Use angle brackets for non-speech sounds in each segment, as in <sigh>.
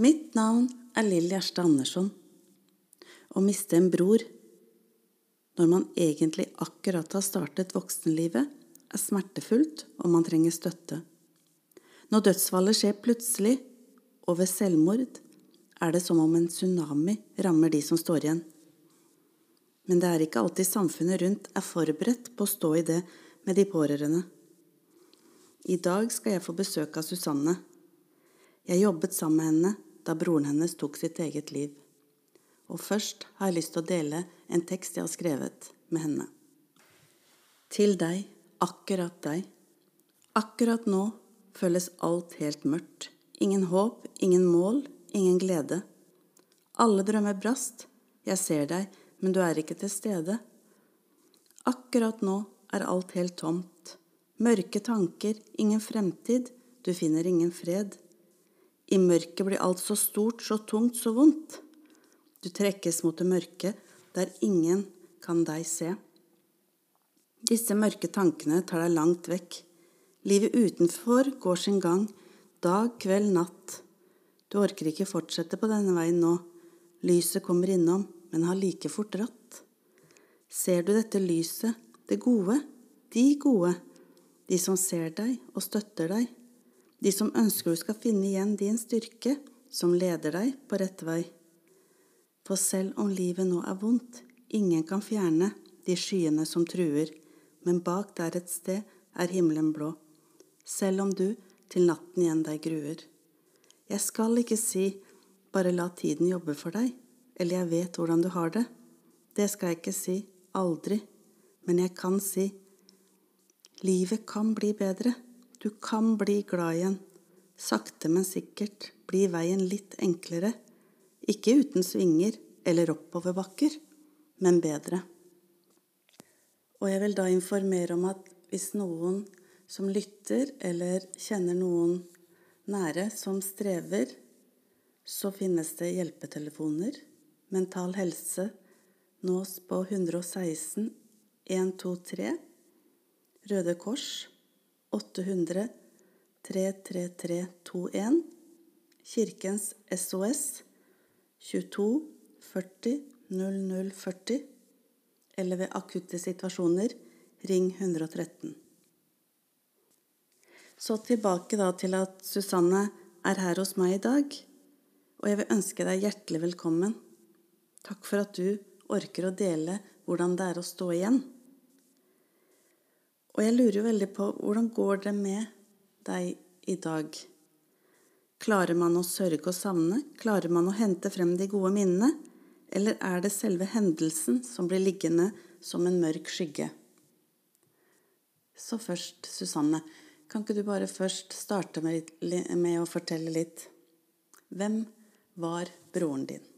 Mitt navn er Lill Gjerstad Andersson. Å miste en bror når man egentlig akkurat har startet voksenlivet, er smertefullt, og man trenger støtte. Når dødsfallet skjer plutselig, og ved selvmord, er det som om en tsunami rammer de som står igjen. Men det er ikke alltid samfunnet rundt er forberedt på å stå i det med de pårørende. I dag skal jeg få besøk av Susanne. Jeg jobbet sammen med henne da broren hennes tok sitt eget liv. Og først har jeg lyst til å dele en tekst jeg har skrevet med henne. Til deg, akkurat deg. Akkurat nå føles alt helt mørkt. Ingen håp, ingen mål, ingen glede. Alle drømmer brast. Jeg ser deg, men du er ikke til stede. Akkurat nå er alt helt tomt. Mørke tanker, ingen fremtid, du finner ingen fred. I mørket blir alt så stort, så tungt, så vondt. Du trekkes mot det mørke, der ingen kan deg se. Disse mørke tankene tar deg langt vekk. Livet utenfor går sin gang, dag, kveld, natt. Du orker ikke fortsette på denne veien nå. Lyset kommer innom, men har like fort rått. Ser du dette lyset, det gode, de gode, de som ser deg og støtter deg? De som ønsker du skal finne igjen din styrke, som leder deg på rett vei. For selv om livet nå er vondt, ingen kan fjerne de skyene som truer, men bak der et sted er himmelen blå, selv om du til natten igjen deg gruer. Jeg skal ikke si bare la tiden jobbe for deg, eller jeg vet hvordan du har det. Det skal jeg ikke si, aldri, men jeg kan si livet kan bli bedre. Du kan bli glad igjen. Sakte, men sikkert blir veien litt enklere. Ikke uten svinger eller oppoverbakker, men bedre. Og jeg vil da informere om at hvis noen som lytter, eller kjenner noen nære som strever, så finnes det hjelpetelefoner. Mental Helse nås på 116 123 Røde Kors 800 33321, Kirkens SOS 22 40 0040, eller ved akutte situasjoner ring 113. Så tilbake da til at Susanne er her hos meg i dag, og jeg vil ønske deg hjertelig velkommen. Takk for at du orker å dele hvordan det er å stå igjen. Og jeg lurer jo veldig på hvordan går det med deg i dag? Klarer man å sørge og savne? Klarer man å hente frem de gode minnene? Eller er det selve hendelsen som blir liggende som en mørk skygge? Så først, Susanne, kan ikke du bare først starte med, med å fortelle litt? Hvem var broren din?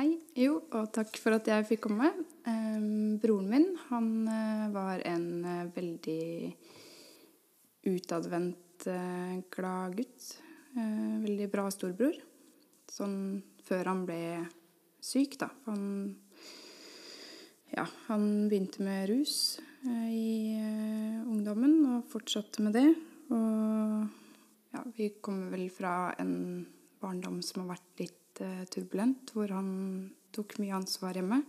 Hei. Jo, og takk for at jeg fikk komme. Um, broren min, han uh, var en uh, veldig utadvendt, uh, glad gutt. veldig bra storbror. Sånn før han ble syk, da. Han Ja, han begynte med rus i ungdommen og fortsatte med det. Og ja, vi kommer vel fra en barndom som har vært litt litt turbulent, hvor han tok mye ansvar hjemme.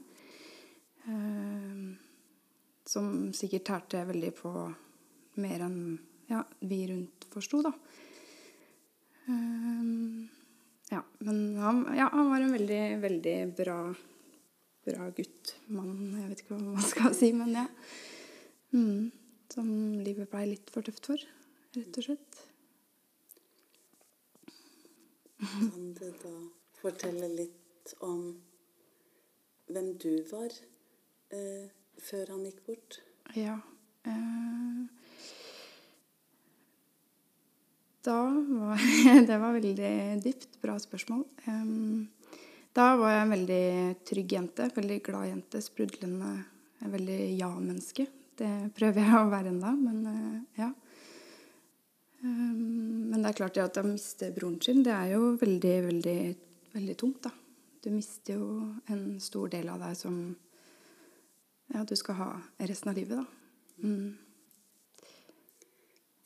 Eh, som sikkert tærte veldig på mer enn ja, vi rundt forsto, da. Eh, ja, men han, ja, han, var en veldig, veldig bra, bra gutt. Mann, jeg vet ikke hva man skal si, men ja. Mm, som livet blei litt for tøft for, rett og slett. Kan du da fortelle litt om hvem du var eh, før han gikk bort? Ja. Eh, da var <laughs> Det var veldig dypt. Bra spørsmål. Eh, da var jeg en veldig trygg jente. Veldig glad jente. Sprudlende. En veldig ja-menneske. Det prøver jeg å være ennå, men eh, ja. Eh, men det er klart at å miste broren sin, det er jo veldig, veldig veldig tungt, da. Du mister jo en stor del av deg som ja, du skal ha resten av livet, da. Mm.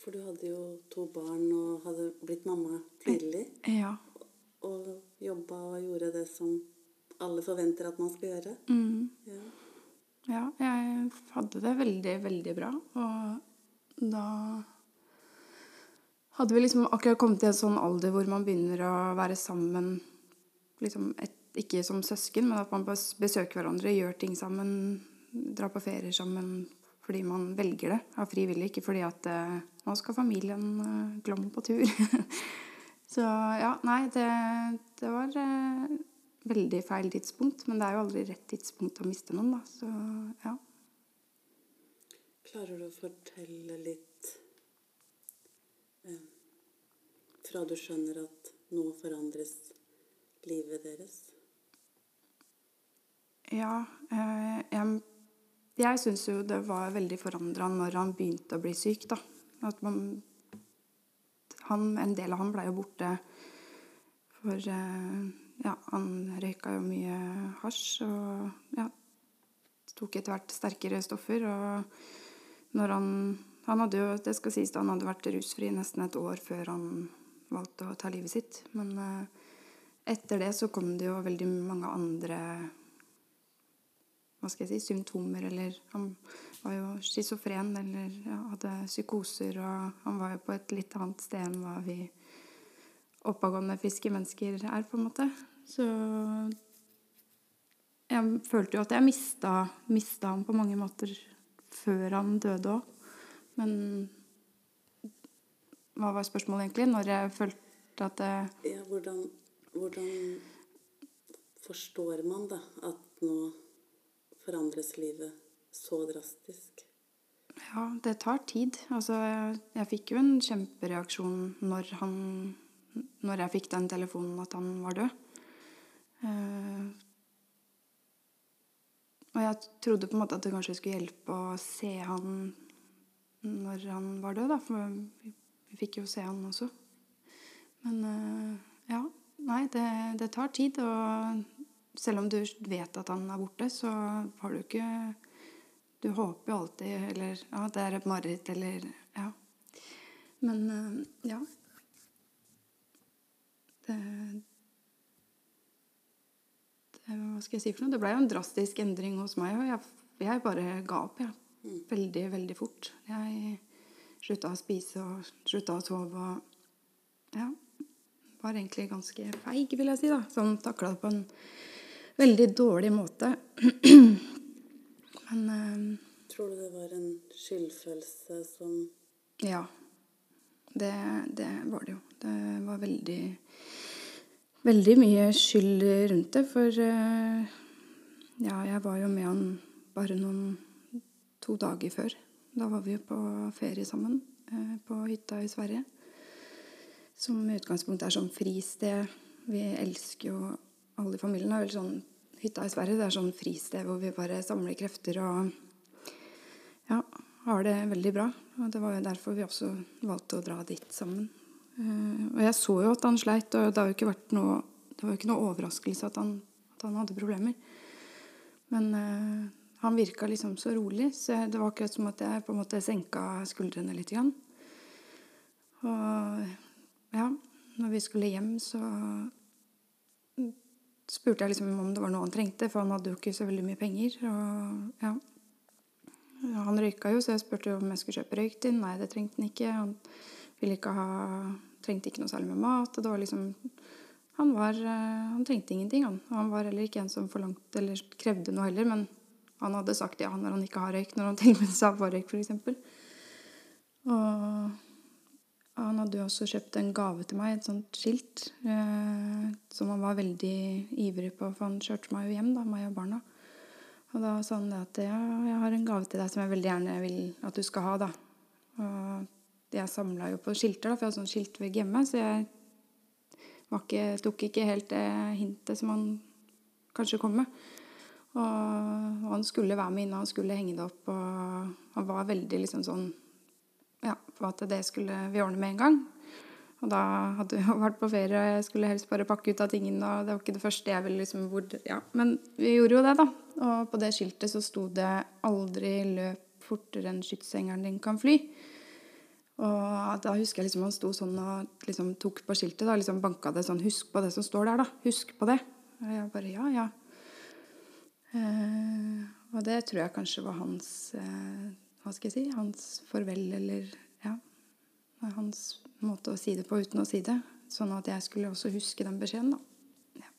For du hadde jo to barn og hadde blitt mamma tidlig. Ja. Og jobba og gjorde det som alle forventer at man skal gjøre. Mm. Ja. Ja, jeg hadde det veldig, veldig bra. Og da hadde vi liksom akkurat kommet til en sånn alder hvor man begynner å være sammen liksom et, Ikke som søsken, men at man besøker hverandre, gjør ting sammen, drar på ferier sammen fordi man velger det av frivillig, ikke fordi at eh, nå skal familien eh, glomme på tur. <laughs> Så ja, nei, det, det var eh, veldig feil tidspunkt. Men det er jo aldri rett tidspunkt å miste noen, da. Så ja. Klarer du å fortelle litt eh, fra du skjønner at nå forandres livet deres? Ja, eh, jeg, jeg syns jo det var veldig forandra når han begynte å bli syk, da. At man han, En del av han blei jo borte for eh, Ja, han røyka jo mye hasj og ja, tok etter hvert sterkere stoffer. Og når han Han hadde jo, det skal sies, han hadde vært rusfri nesten et år før han valgte å ta livet sitt. Men eh, etter det så kom det jo veldig mange andre hva skal jeg si, symptomer, eller han var jo schizofren, eller ja, hadde psykoser, og han var jo på et litt annet sted enn hva vi oppadgående friske mennesker er, på en måte. Så jeg følte jo at jeg mista, mista han på mange måter før han døde òg. Men hva var spørsmålet egentlig? Når jeg følte at det Ja, hvordan forstår man da at nå forandres livet så drastisk? Ja, det tar tid. Altså, jeg, jeg fikk jo en kjempereaksjon når han Når jeg fikk den telefonen at han var død. Eh, og jeg trodde på en måte at det kanskje skulle hjelpe å se han når han var død, da. For vi, fikk jo se han også. Men eh, ja. Nei, det, det tar tid. Og selv om du vet at han er borte, så har du ikke Du håper jo alltid Eller ja, det er et mareritt, eller Ja. Men eh, ja. Det, det Hva skal jeg si for noe? Det ble jo en drastisk endring hos meg, og jeg, jeg bare ga opp, jeg. Veldig, veldig fort. Jeg slutta å spise og slutta å sove og ja. Var egentlig ganske feig, vil jeg si, da. Sånn takla det på en veldig dårlig måte. <clears throat> Men eh, Tror du det var en skyldfølelse som ja. Det, det var det jo. Det var veldig Veldig mye skyld rundt det, for eh, ja, jeg var jo med han bare noen to dager før. Da var vi jo på ferie sammen eh, på hytta i Sverige. Som i utgangspunktet er sånn fristed. Vi elsker jo alle i familien. Er vel sånn Hytta i Sverige det er sånn fristed hvor vi bare samler krefter og ja, har det veldig bra. Og det var jo derfor vi også valgte å dra dit sammen. Eh, og jeg så jo at han sleit, og det har jo ikke vært noe det var jo ikke noe overraskelse at han, at han hadde problemer. Men eh, han virka liksom så rolig, så det var akkurat som at jeg på en måte senka skuldrene litt. Grann. Og ja, når vi skulle hjem, så spurte jeg liksom om det var noe han trengte, for han hadde jo ikke så veldig mye penger. Og ja, han røyka jo, så jeg spurte om jeg skulle kjøpe røyk til. Nei, det trengte han ikke. Han ville ikke ha Trengte ikke noe særlig med mat. Det var liksom Han var Han trengte ingenting, han. Han var heller ikke en som forlangte eller krevde noe heller, men han hadde sagt ja når han ikke har røyk, når han <laughs> tenker sa på røyk, f.eks. Og han hadde jo også kjøpt en gave til meg, et sånt skilt, eh, som han var veldig ivrig på, for han kjørte meg jo hjem, da, meg og barna. Og da sa han det at ja, jeg har en gave til deg som jeg veldig gjerne vil at du skal ha, da. Og jeg samla jo på skilter, da, for jeg hadde sånn skiltvegg hjemme, så jeg ikke, tok ikke helt det hintet som han kanskje kom med. Og, og han skulle være med inne, han skulle henge det opp, og han var veldig liksom sånn ja, på at det skulle vi ordne med en gang. Og da hadde vi <laughs> vært på ferie, og jeg skulle helst bare pakke ut av tingene. Og det var ikke det første jeg ville liksom hvor, ja. Men vi gjorde jo det, da. Og på det skiltet så sto det 'Aldri løp fortere enn skytsengeren din kan fly'. Og da husker jeg liksom han sto sånn og liksom tok på skiltet. da, liksom Banka det sånn 'Husk på det som står der, da. Husk på det.' Og jeg bare ja, ja. Eh, og det tror jeg kanskje var hans eh, Hva skal jeg si? Hans farvel, eller ja. Hans måte å si det på uten å si det. Sånn at jeg skulle også huske den beskjeden, da. Ja.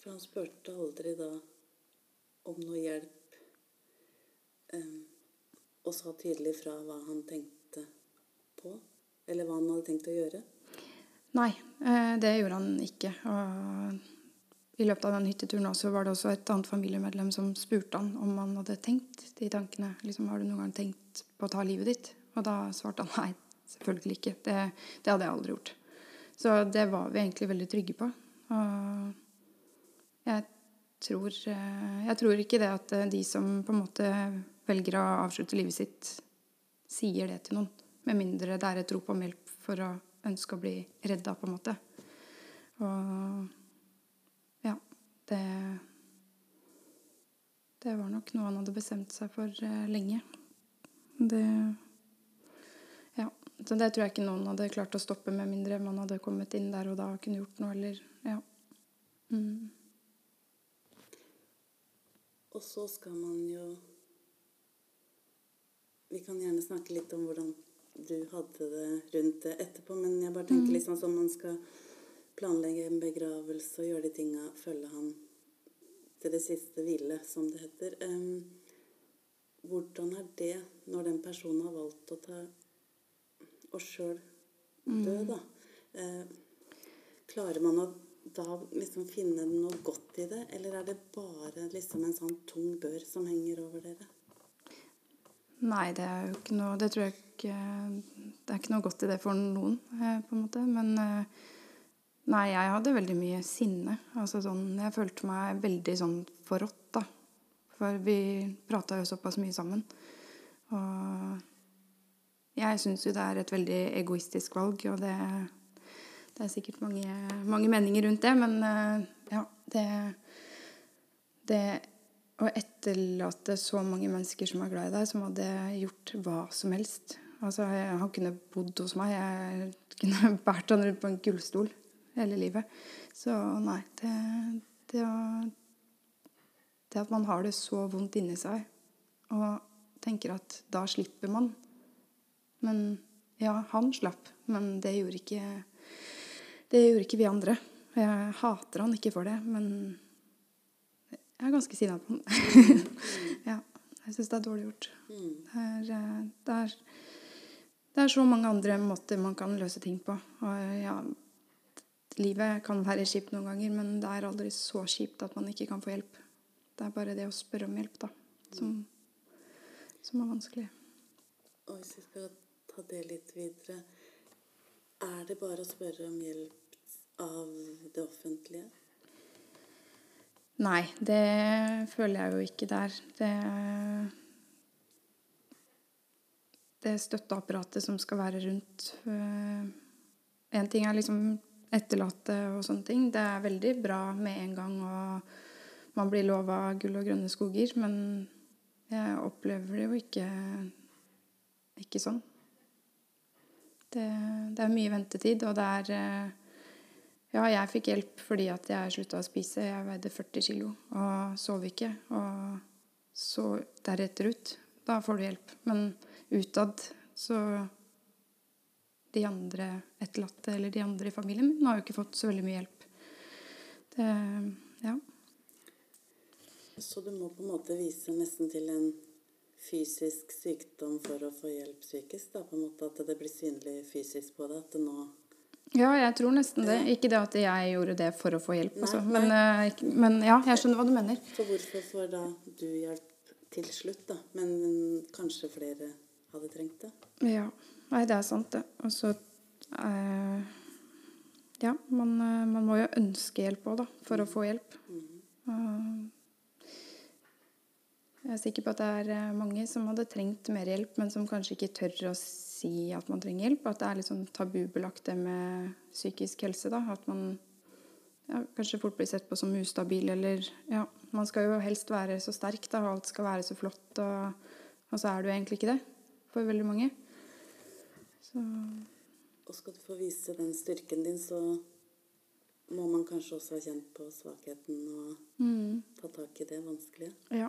For han spurte aldri da om noe hjelp, eh, og sa tydelig fra hva han tenkte på, eller hva han hadde tenkt å gjøre? Nei, eh, det gjorde han ikke. Og i løpet av den hytteturen også var det også et annet familiemedlem som spurte han om han hadde tenkt de tankene. Liksom, har du noen gang tenkt på å ta livet ditt? Og da svarte han nei, selvfølgelig ikke. Det, det hadde jeg aldri gjort. Så det var vi egentlig veldig trygge på. Og jeg tror, eh, jeg tror ikke det at de som på en måte velger å avslutte livet sitt, sier det til noen. Med mindre det er et rop om hjelp for å ønske å bli redda, på en måte. Og det Det var nok noe han hadde bestemt seg for eh, lenge. Det Ja. Så det tror jeg ikke noen hadde klart å stoppe, med mindre man hadde kommet inn der og da og kunne gjort noe, eller Ja. Mm. Og så skal man jo Vi kan gjerne snakke litt om hvordan du hadde det rundt det etterpå, men jeg bare tenker liksom sånn man skal planlegge en begravelse og gjøre de tinga, følge han til det siste hvile, som det heter. Hvordan er det når den personen har valgt å ta og sjøl dø, da? Uh, klarer man å da liksom finne noe godt i det, eller er det bare liksom en sånn tung bør som henger over dere? Nei, det er jo ikke noe Det tror jeg ikke Det er ikke noe godt i det for noen, eh, på en måte. Men eh, nei, jeg hadde veldig mye sinne. Altså sånn Jeg følte meg veldig sånn forrådt, da. For vi prata jo såpass mye sammen. Og jeg syns jo det er et veldig egoistisk valg, og det, det er sikkert mange, mange, meninger rundt det, men eh, ja, det, det å etterlate så mange mennesker som er glad i deg, som hadde gjort hva som helst. Altså, jeg, han kunne bodd hos meg. Jeg kunne <laughs> båret han rundt på en gullstol hele livet. Så nei, det, det, det at man har det så vondt inni seg og tenker at da slipper man Men ja, han slapp, men det gjorde ikke Det gjorde ikke vi andre. Jeg hater han ikke for det, men jeg er ganske sinna på han. <laughs> ja. Jeg syns det er dårlig gjort. Det er, eh, det, er, det er, så mange andre måter man kan løse ting på. Og ja, livet kan være kjipt noen ganger, men det er aldri så kjipt at man ikke kan få hjelp. Det er bare det å spørre om hjelp, da, som, som er vanskelig. Og hvis vi skal ta det litt videre Er det bare å spørre om hjelp av det offentlige? Nei, det føler jeg jo ikke der. Det, det støtteapparatet som skal være rundt Én eh, ting er liksom etterlatte og sånne ting. Det er veldig bra med en gang, og man blir lova gull og grønne skoger. Men jeg opplever det jo ikke, ikke sånn. Det, det, er mye ventetid, og det er eh, ja, jeg fikk hjelp fordi at jeg slutta å spise. Jeg veide 40 kilo og sov ikke. Og så deretter ut. Da får du hjelp. Men utad så De andre etterlatte eller de andre i familien min har jo ikke fått så veldig mye hjelp. Det Ja. Så du må på en måte vise nesten til en fysisk sykdom for å få hjelp psykisk? da, på en måte At det blir synlig fysisk på deg? At det nå ja, jeg tror nesten det. Ikke det at jeg gjorde det for å få hjelp, altså. men, uh, men, ja, jeg skjønner hva du mener. Så hvorfor får da du hjelp til slutt, da? Men kanskje flere hadde trengt det? Ja. Nei, det er sant, det. Og så uh, Ja, man, uh, man, må jo ønske hjelp òg, da, for å få hjelp. Mm. jeg er sikker på at det er mange som hadde trengt mer hjelp, men som kanskje ikke tør å si at man trenger hjelp. At det er litt sånn tabubelagt det med psykisk helse. da, At man ja, kanskje fort blir sett på som ustabil eller Ja, man skal jo helst være så sterk, da, og alt skal være så flott, og, og så er du egentlig ikke det for veldig mange. Så Og skal du få vise den styrken din, så må man kanskje også ha kjent på svakheten og mm, ta tak i det vanskelige. ja.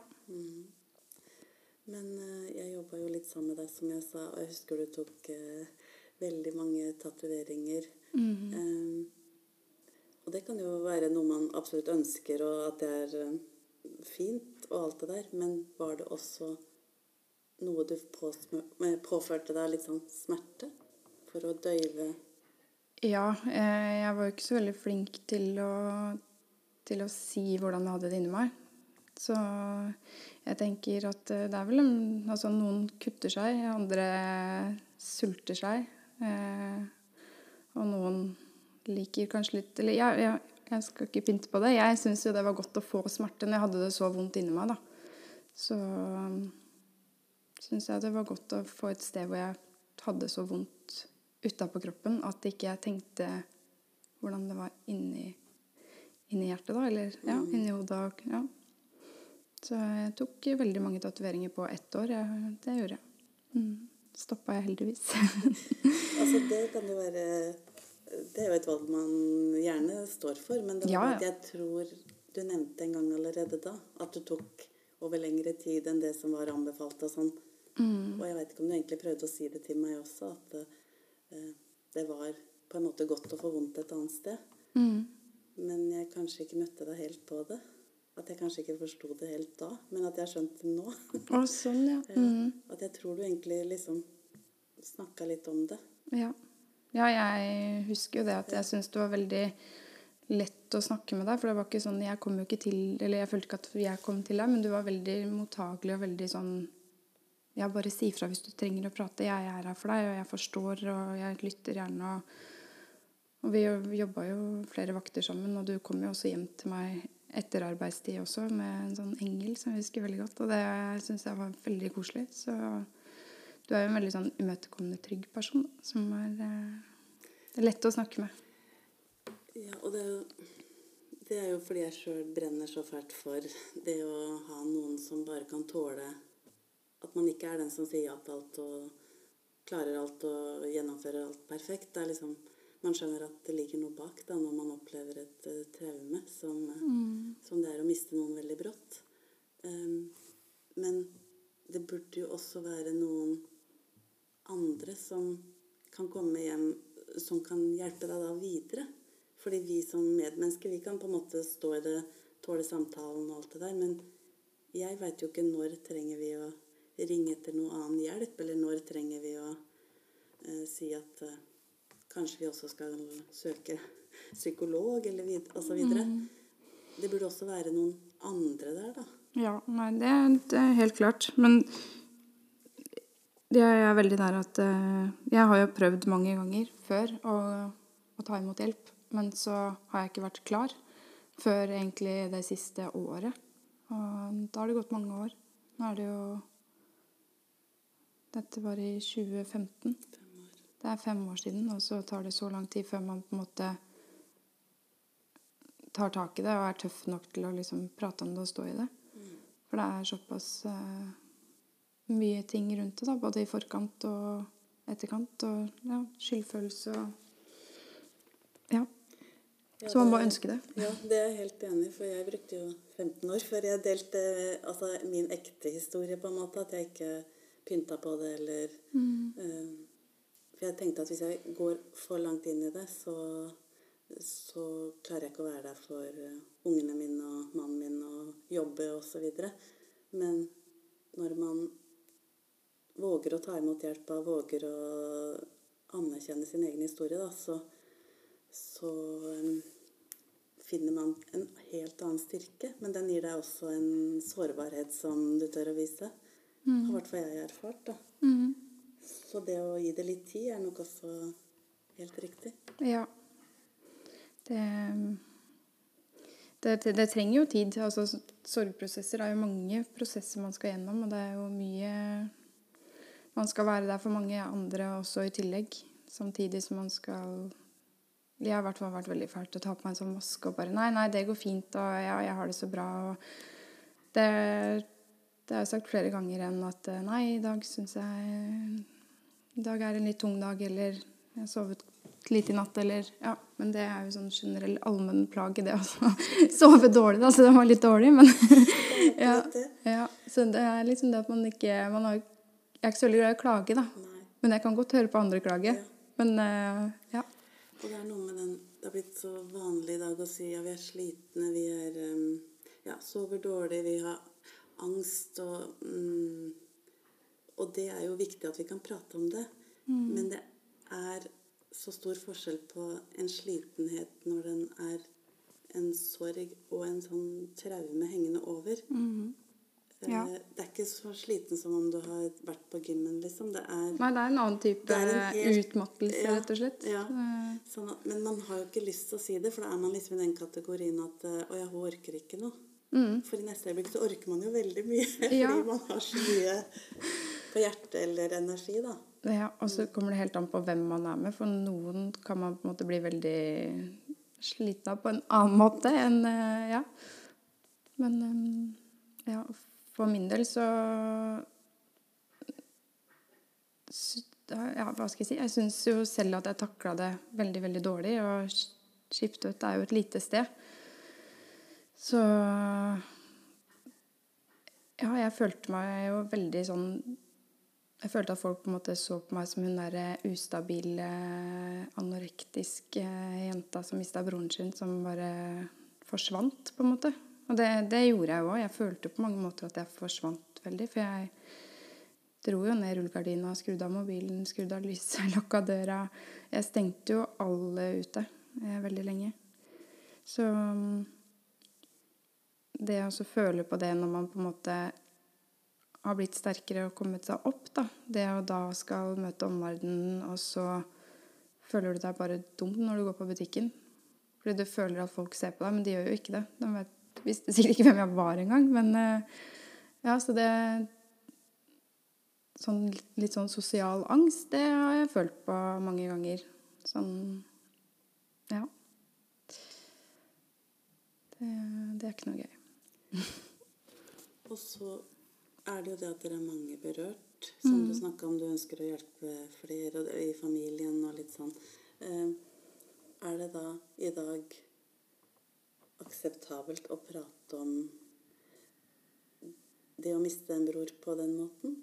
Men eh, jeg jobba jo litt sammen med deg, som jeg sa, og jeg husker du tok eh, veldig mange tatoveringer. Eh, og det kan jo være noe man absolutt ønsker, og at det er eh, fint og alt det der, men var det også noe du eh, påførte deg litt sånn smerte for å døyve Ja, eh, jeg var jo ikke så veldig flink til å, til å si hvordan jeg hadde det inni meg. Så jeg tenker at eh, det er vel altså noen kutter seg, andre sulter seg. Og noen liker kanskje litt Eller jeg, jeg, jeg skal ikke pynte på det. Jeg syns jo det var godt å få smerte når jeg hadde det så vondt inni meg, da. Så syns jeg det var godt å få et sted hvor jeg hadde så vondt utapå kroppen at ikke jeg tenkte hvordan det var inni, inni hjertet, da. Eller ja, inni hodet. og- Ja. Så jeg tok veldig mange tatoveringer på ett år. Jeg, det gjorde jeg. Mm. Stoppa jeg heldigvis. <laughs> Altså, det kan jo være Det er jo et valg man gjerne står for, men det var Ja, ja. jeg tror du nevnte en gang allerede da at du tok over lengre tid enn det som var anbefalt og sånn. Mm. Og jeg vet ikke om du egentlig prøvde å si det til meg også, at uh, det var på en måte godt å få vondt et annet sted. Mm. Men jeg kanskje ikke møtte deg helt på det. At jeg kanskje ikke forsto det helt da, men at jeg har skjønt det nå. Å, sånn, ja. <laughs> Mm. At jeg tror du egentlig liksom snakka litt om det. Ja. ja, jeg husker jo det at jeg syns det var veldig lett å snakke med deg. For det var ikke sånn Jeg kom jo ikke til Eller jeg følte ikke at jeg kom til deg, men du var veldig mottagelig og veldig sånn Ja, bare si ifra hvis du trenger å prate. Jeg er her for deg, og jeg forstår, og jeg lytter gjerne. Og, og vi jobba jo flere vakter sammen, og du kom jo også hjem til meg etter arbeidstid også med en sånn engel som jeg husker veldig godt. Og det syns jeg var veldig koselig. Så du er jo en veldig sånn imøtekommende, trygg person som er, eh, er lett å snakke med. Ja, og det er jo, det er jo fordi jeg sjøl brenner så fælt for det å ha noen som bare kan tåle At man ikke er den som sier ja til alt og klarer alt og gjennomfører alt perfekt. Det er liksom Man skjønner at det ligger noe bak da når man opplever et uh, traume som, mm. som det er å miste noen veldig brått. Um, men det burde jo også være noen andre som kan komme hjem, som kan hjelpe deg da videre. Fordi vi som medmennesker, vi kan på en måte stå i det, tåle samtalen og alt det der, men jeg veit jo ikke når trenger vi å ringe etter noe annen hjelp, eller når trenger vi å eh, si at eh, kanskje vi også skal søke psykolog, eller vid og så videre. Det burde også være noen andre der, da. Ja, nei, det, det er helt klart. Men jeg er veldig der at eh, Jeg har jo prøvd mange ganger før å, å ta imot hjelp, men så har jeg ikke vært klar før egentlig det siste året. Og da har det gått mange år. Nå er det jo Dette var i 2015. Det er fem år siden, og så tar det så lang tid før man på en måte tar tak i det og er tøff nok til å liksom prate om det og stå i det. For det er såpass uh, mye ting rundt det, da, både i forkant og etterkant. Og ja, skyldfølelse og Ja. Så man må ønske det. Ja, det er jeg helt enig i, for jeg brukte jo 15 år før jeg delte altså, min ekte historie, på en måte. At jeg ikke pynta på det, eller eh, For jeg tenkte at hvis jeg går for langt inn i det, så, så klarer jeg ikke å være der for eh, ungene mine og mannen min og jobbe osv. Men når man våger å ta imot hjelp og våger å anerkjenne sin egen historie, da, så, så um, finner man en helt annen styrke. Men den gir deg også en sårbarhet som du tør å vise. Har i hvert fall jeg erfart. da. Så det å gi det litt tid er nok også helt riktig. Ja. Det, det, det, det trenger jo tid. Altså, sorgprosesser er jo mange prosesser man skal gjennom, og det er jo mye Man skal være der for mange andre også i tillegg, samtidig som man skal Jeg har i hvert fall vært veldig fælt å ta på meg en sånn maske og bare Nei, nei, det går fint, og ja, jeg har det så bra, og det, det har jeg sagt flere ganger enn at Nei, i dag syns jeg i dag er en litt tung dag, eller jeg har sovet lite i natt, eller Ja. Men det er jo sånn generell allmennplage, det å <laughs> sove dårlig, da, så det var litt dårlig, men <laughs> ja, ja. Så det er liksom det at man ikke man har, Jeg er ikke så veldig glad i å klage, da. Nei. Men jeg kan godt høre på andre klage. Ja. Men uh, ja. Og det er noe med den Det har blitt så vanlig i dag å si ja, vi er slitne, vi er um, Ja, sover dårlig, vi har angst og mm, Og det er jo viktig at vi kan prate om det. Men det er så stor forskjell på en slitenhet når den er en sorg og en sånn traume hengende over. Ja. Eh, Det er ikke så sliten som om du har vært på gymmen, liksom. Det er Nei, det er en annen type helt- utmattelse, Ja, rett og slett. ja. Sånn at, men man har jo ikke lyst til å si det, for da er man liksom i den kategorien at eh, Å ja, hun orker ikke noe. For i neste øyeblikk så orker man jo veldig mye. <laughs> Mm. Ja. Fordi man har så mye på hjertet eller energi, da. Ja, og så kommer det helt an på hvem man er med. For noen kan man på en måte bli veldig sliten av på en annen måte enn eh, Ja. Men eh, ja, for min del så Ja, hva skal jeg si? Jeg syns jo selv at jeg takla det veldig, veldig dårlig. Og Skiptvet er jo et lite sted. Så Ja, jeg følte meg jo veldig sånn Jeg følte at folk på en måte så på meg som hun derre ustabile, anorektiske jenta som mista broren sin, som bare forsvant, på en måte. Og det, det gjorde jeg òg. Jeg følte på mange måter at jeg forsvant veldig. For jeg dro jo ned rullegardina, skrudde av mobilen, skrudde av lyset, <laughs> lukka døra. Jeg stengte jo alle ute eh, veldig lenge. Så mm, det å føle på det når man på en måte har blitt sterkere og kommet seg opp, da. Det å da skal møte omverdenen, og så føler du deg bare dum når du går på butikken. Fordi du føler at folk ser på deg, men de gjør jo ikke det. De vet, visste sikkert ikke hvem jeg var engang. Men eh, ja, så det sånn, Litt sånn sosial angst, det har jeg følt på mange ganger. Sånn Ja. Det, det er ikke noe gøy. Og så er det jo det at dere er mange berørt. Som Mm. du snakka om, du ønsker å hjelpe flere i familien og litt sånn. Eh, Er det da i dag akseptabelt å prate om det å miste en bror på den måten?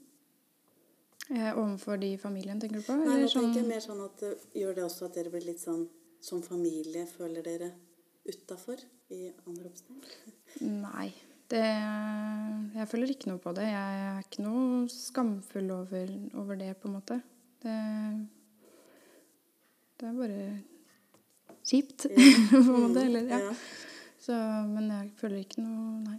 Eh, overfor de i familien, tenker du på? Nei, tenker jeg sånn- mer sånn at det gjør det også at dere blir litt sånn som familie, føler dere utafor i anropstegn? Nei. Det, jeg føler ikke noe på det. Jeg er ikke noe skamfull over, over det, på en måte. Det, det er bare kjipt, <laughs> på en måte. Eller, ja. Ja. Så, men jeg føler ikke noe Nei.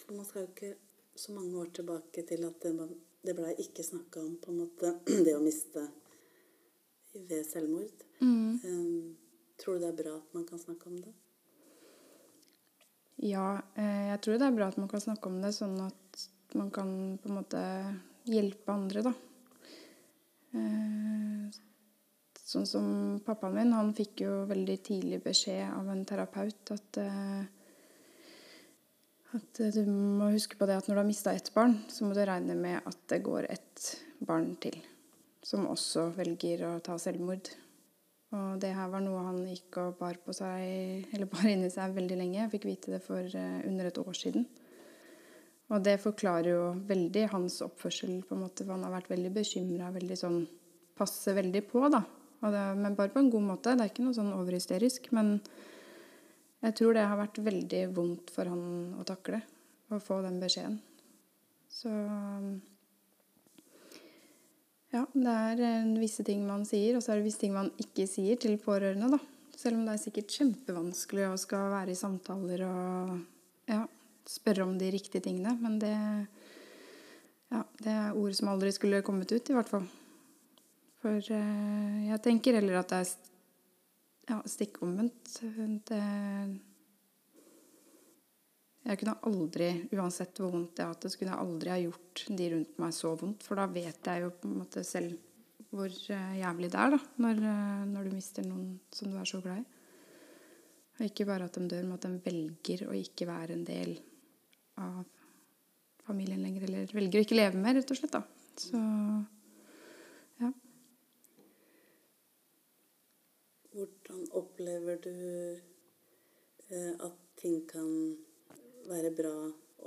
For man skal jo ikke så mange år tilbake til at det, det blei ikke snakka om, på en måte, <clears throat> det å miste ved selvmord. Um, tror du det er bra at man kan snakke om det? Ja, eh, jeg tror det er bra at man kan snakke om det, sånn at man kan på en måte hjelpe andre, da. Eh, Sånn som pappaen min, han fikk jo veldig tidlig beskjed av en terapeut at eh, at du må huske på det at når du har mista ett barn, så må du regne med at det går et barn til som også velger å ta selvmord. Og det her var noe han gikk og bar på seg, eller bar inni seg veldig lenge. Jeg fikk vite det for eh, under et år siden. Og det forklarer jo veldig hans oppførsel, på en måte, for han har vært veldig bekymra, veldig sånn Passer veldig på, da. Det, men bare på en god måte. Det er ikke noe sånn overhysterisk. Men jeg tror det har vært veldig vondt for han å takle, å få den beskjeden. Så ja, det er eh, visse ting man sier, og så er det visse ting man ikke sier til pårørende, da. Selv om det er sikkert kjempevanskelig å skal være i samtaler og ja, spørre om de riktige tingene. Men det, ja, det er ord som aldri skulle kommet ut, i hvert fall. For eh, jeg tenker heller at det er ja, stikk omvendt. Det Jeg kunne aldri, uansett hvor vondt jeg det, så kunne jeg aldri ha gjort de rundt meg så vondt. For da vet jeg jo på en måte selv hvor eh, jævlig det er, da. Når, eh, når du mister noen som du er så glad i. Og ikke bare at de dør, men at de velger å ikke være en del av familien lenger. Eller velger å ikke leve mer, rett og slett. da. Så ja. Hvordan opplever du eh, at ting kan være bra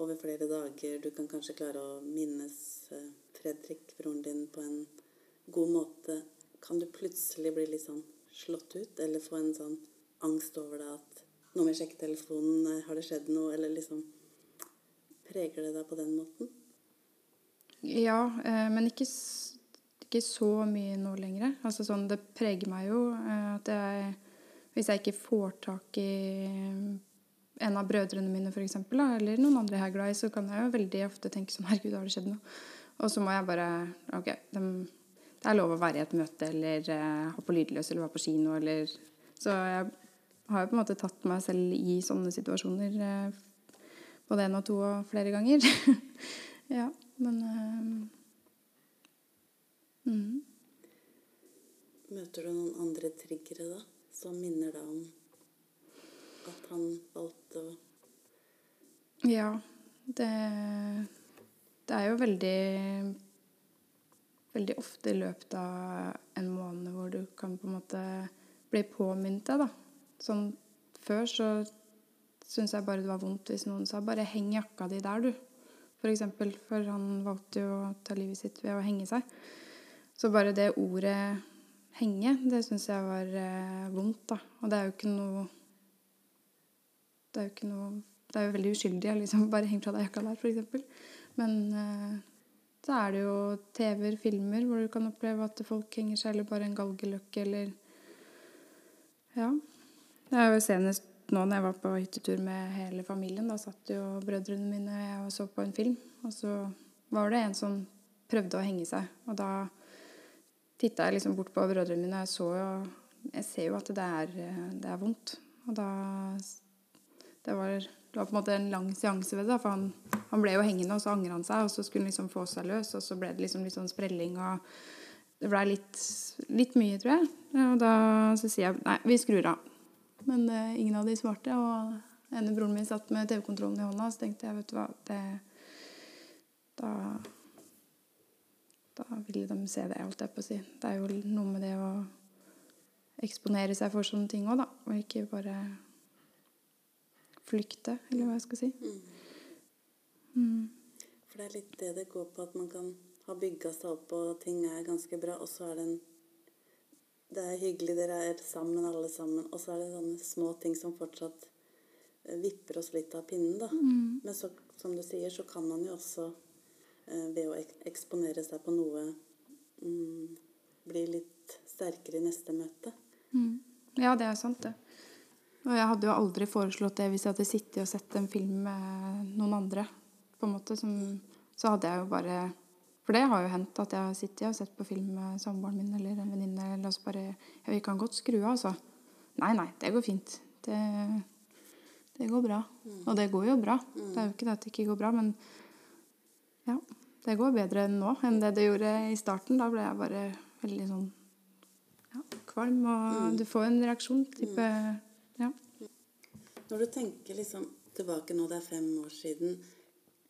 over flere dager? Du kan kanskje klare å minnes eh, Fredrik, broren din, på en god måte. Kan du plutselig bli litt sånn slått ut, eller få en sånn angst over det at nå må jeg sjekke telefonen, eh, har det skjedd noe, eller liksom Preger det deg på den måten? Ja, eh, men ikke, ikke så mye nå lenger. Altså sånn, det preger meg jo at jeg Hvis jeg ikke får tak i en av brødrene mine, for eksempel, eller noen andre jeg er glad i, så kan jeg jo veldig ofte tenke sånn <laughs> Herregud, har det skjedd noe? Og så må jeg bare OK, de, det er lov å være i et møte, eller uh, ha på lydløs, eller være på kino, eller Så jeg har jo på en måte tatt meg selv i sånne situasjoner uh, både én og to og flere ganger. <laughs> ja, men uh, mm. Møter du noen andre triggere da, som minner deg om at han valgte å Ja, det, det er jo veldig Veldig ofte i løpet av en måned hvor du kan på en måte bli påminnet det, da. Sånn før så syntes jeg bare det var vondt hvis noen sa 'bare heng jakka di der, du', for eksempel. For han valgte jo å ta livet sitt ved å henge seg. Så bare det ordet 'henge', det syns jeg var eh, vondt, da. Og det er jo ikke noe Det er jo ikke noe Det er jo veldig uskyldig å liksom bare henge fra deg jakka der, f.eks. Men eh, så er det jo TV-er, filmer, hvor du kan oppleve at folk henger seg, eller bare en galgeløkke, eller Ja. Det er jo senest nå når jeg var på hyttetur med hele familien. Da satt jo brødrene mine og jeg og så på en film. Og så var det en som prøvde å henge seg. Og da titta jeg liksom bort på brødrene mine, og jeg så jo Jeg ser jo at det er, det er vondt. Og da det var, det var på en måte en lang seanse ved det. For han, han ble jo hengende, og så angra han seg, og så skulle han liksom få seg løs. Og så ble det liksom litt sånn sprelling, og det blei litt, litt mye, tror jeg. Og da så sier jeg nei, vi skrur av. Men uh, ingen av de svarte. Og ene broren min satt med TV-kontrollen i hånda, så tenkte jeg, vet du hva det, Da Da ville de se det, holdt jeg på å si. Det er jo noe med det å eksponere seg for sånne ting òg, da. Og ikke bare flykte, eller hva jeg skal si. Mm. For det er litt det det går på, at man kan ha bygga seg opp, og ting er ganske bra, og så er det en Det er hyggelig, dere er sammen, alle sammen, og så er det sånne små ting som fortsatt eh, vipper oss litt av pinnen, da. Men så, som du sier, så kan man jo også, eh, ved å eksponere seg på noe, mm, bli litt sterkere i neste møte. Mm. Ja, det er sant, det. Og jeg hadde jo aldri foreslått det hvis jeg hadde sittet og sett en film med noen andre. på en måte, som, Så hadde jeg jo bare For det har jo hendt at jeg har sittet og sett på film med samboeren min eller en venninne, eller altså bare Ja, vi kan godt skru av, altså. Nei, nei, det går fint. Det, det går bra. Og det går jo bra. Det er jo ikke det at det ikke går bra, men ja. Det går bedre nå enn det det gjorde i starten. Da ble jeg bare veldig sånn ja, kvalm, og du får en reaksjon. Type. Når du tenker liksom tilbake nå, det er fem år siden,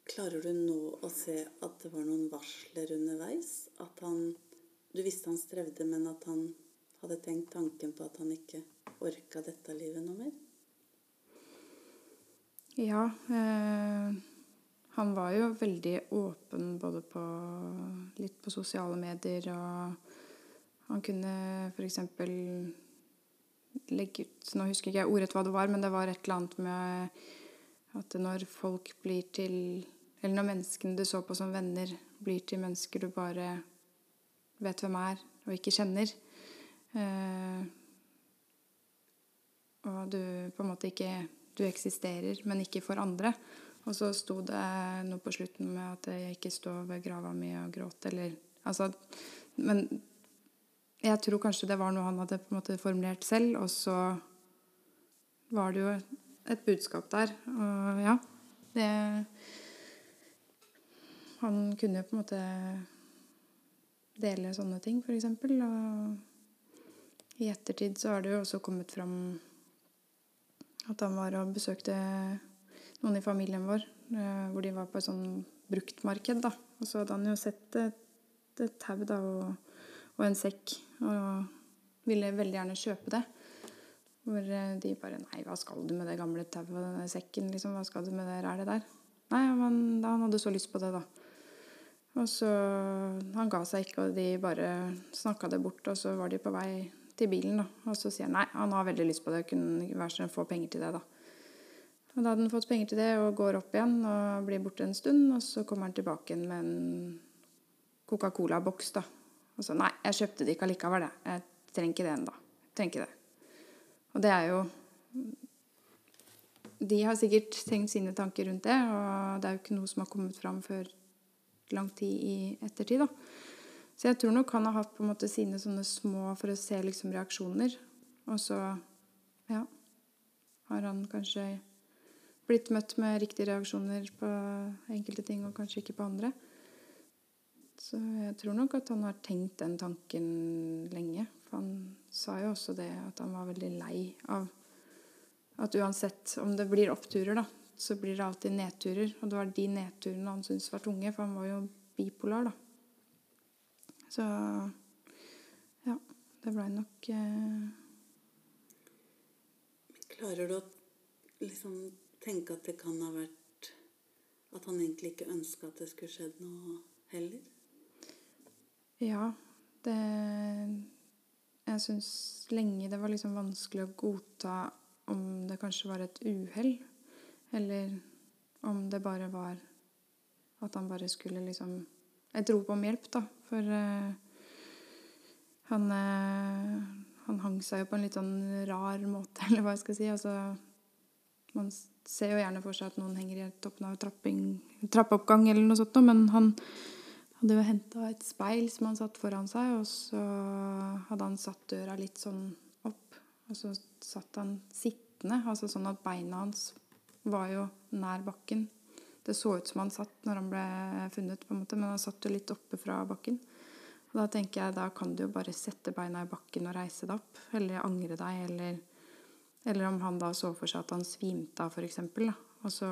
klarer du nå å se at det var noen varsler underveis? At han Du visste han strevde, men at han hadde tenkt tanken på at han ikke orka dette livet noe mer? ja Øh, han var jo veldig åpen både på litt på sosiale medier, og han kunne f.eks. legge ut Nå husker ikke jeg ordrett hva det var, men det var et eller annet med at når folk blir til Eller når menneskene du så på som venner, blir til mennesker du bare vet hvem er, og ikke kjenner eh, Og du på en måte ikke Du eksisterer, men ikke for andre. Og så sto det noe på slutten med at jeg ikke står ved grava mi og gråter, eller Altså Men jeg tror kanskje det var noe han hadde på en måte formulert selv, og så var det jo et budskap der. Og ja, det Han kunne jo på en måte dele sånne ting, eksempel. Og i ettertid så har det jo også kommet fram at han var og besøkte noen i familien vår, eh, hvor de var på et sånn bruktmarked, da. Og så hadde han jo sett et, et tau da, og, og en sekk, og ville veldig gjerne kjøpe det. Hvor eh, de bare Nei, hva skal du med det gamle tauet og denne sekken, liksom? Hva skal du med det rælet der? Nei, men da han hadde så lyst på det, da. Og så Han ga seg ikke, og de bare snakka det bort, og så var de på vei til bilen, da. Og så sier han nei, han har veldig lyst på det, kunne være så snill få penger til det, da. Og da hadde han fått penger til det og går opp igjen og blir borte en stund, og så kommer han tilbake igjen med en Coca-Cola-boks, da. Og så nei, jeg kjøpte det ikke allikevel, jeg. Jeg trenger ikke det ennå. Trenger ikke det. Og det er jo De har sikkert tenkt sine tanker rundt det, og det er jo ikke noe som har kommet fram før lang tid i ettertid, da. Så jeg tror nok han har hatt på en måte sine sånne små for å se liksom reaksjoner. Og så, ja, har han kanskje blitt møtt med riktige reaksjoner på enkelte ting, og kanskje ikke på andre. Så jeg tror nok at han har tenkt den tanken lenge. For han sa jo også det at han var veldig lei av at uansett om det blir oppturer, da, så blir det alltid nedturer. Og det var de nedturene han syntes var tunge, for han var jo bipolar, da. Så ja, det blei nok eh... Klarer du å liksom tenke at det kan ha vært at han egentlig ikke ønska at det skulle skjedd noe heller? Ja, det Jeg syns lenge det var liksom vanskelig å godta om det kanskje var et uhell, eller om det bare var at han bare skulle liksom Et rop om hjelp, da. For uh, han uh, Han hang seg jo på en litt sånn rar måte, <laughs> eller hva jeg skal si. Altså Man ser jo gjerne for seg at noen henger i toppen av trapping, trappeoppgang eller noe sånt, men han hadde jo henta et speil som han satt foran seg, og så hadde han satt døra litt sånn opp. Og så satt han sittende, altså sånn at beina hans var jo nær bakken. Det så ut som han satt når han ble funnet, på en måte, men han satt jo litt oppe fra bakken. Og da tenker jeg, da kan du jo bare sette beina i bakken og reise deg opp. Eller angre deg, eller, eller om han da så for seg at han svimte av, f.eks. Og så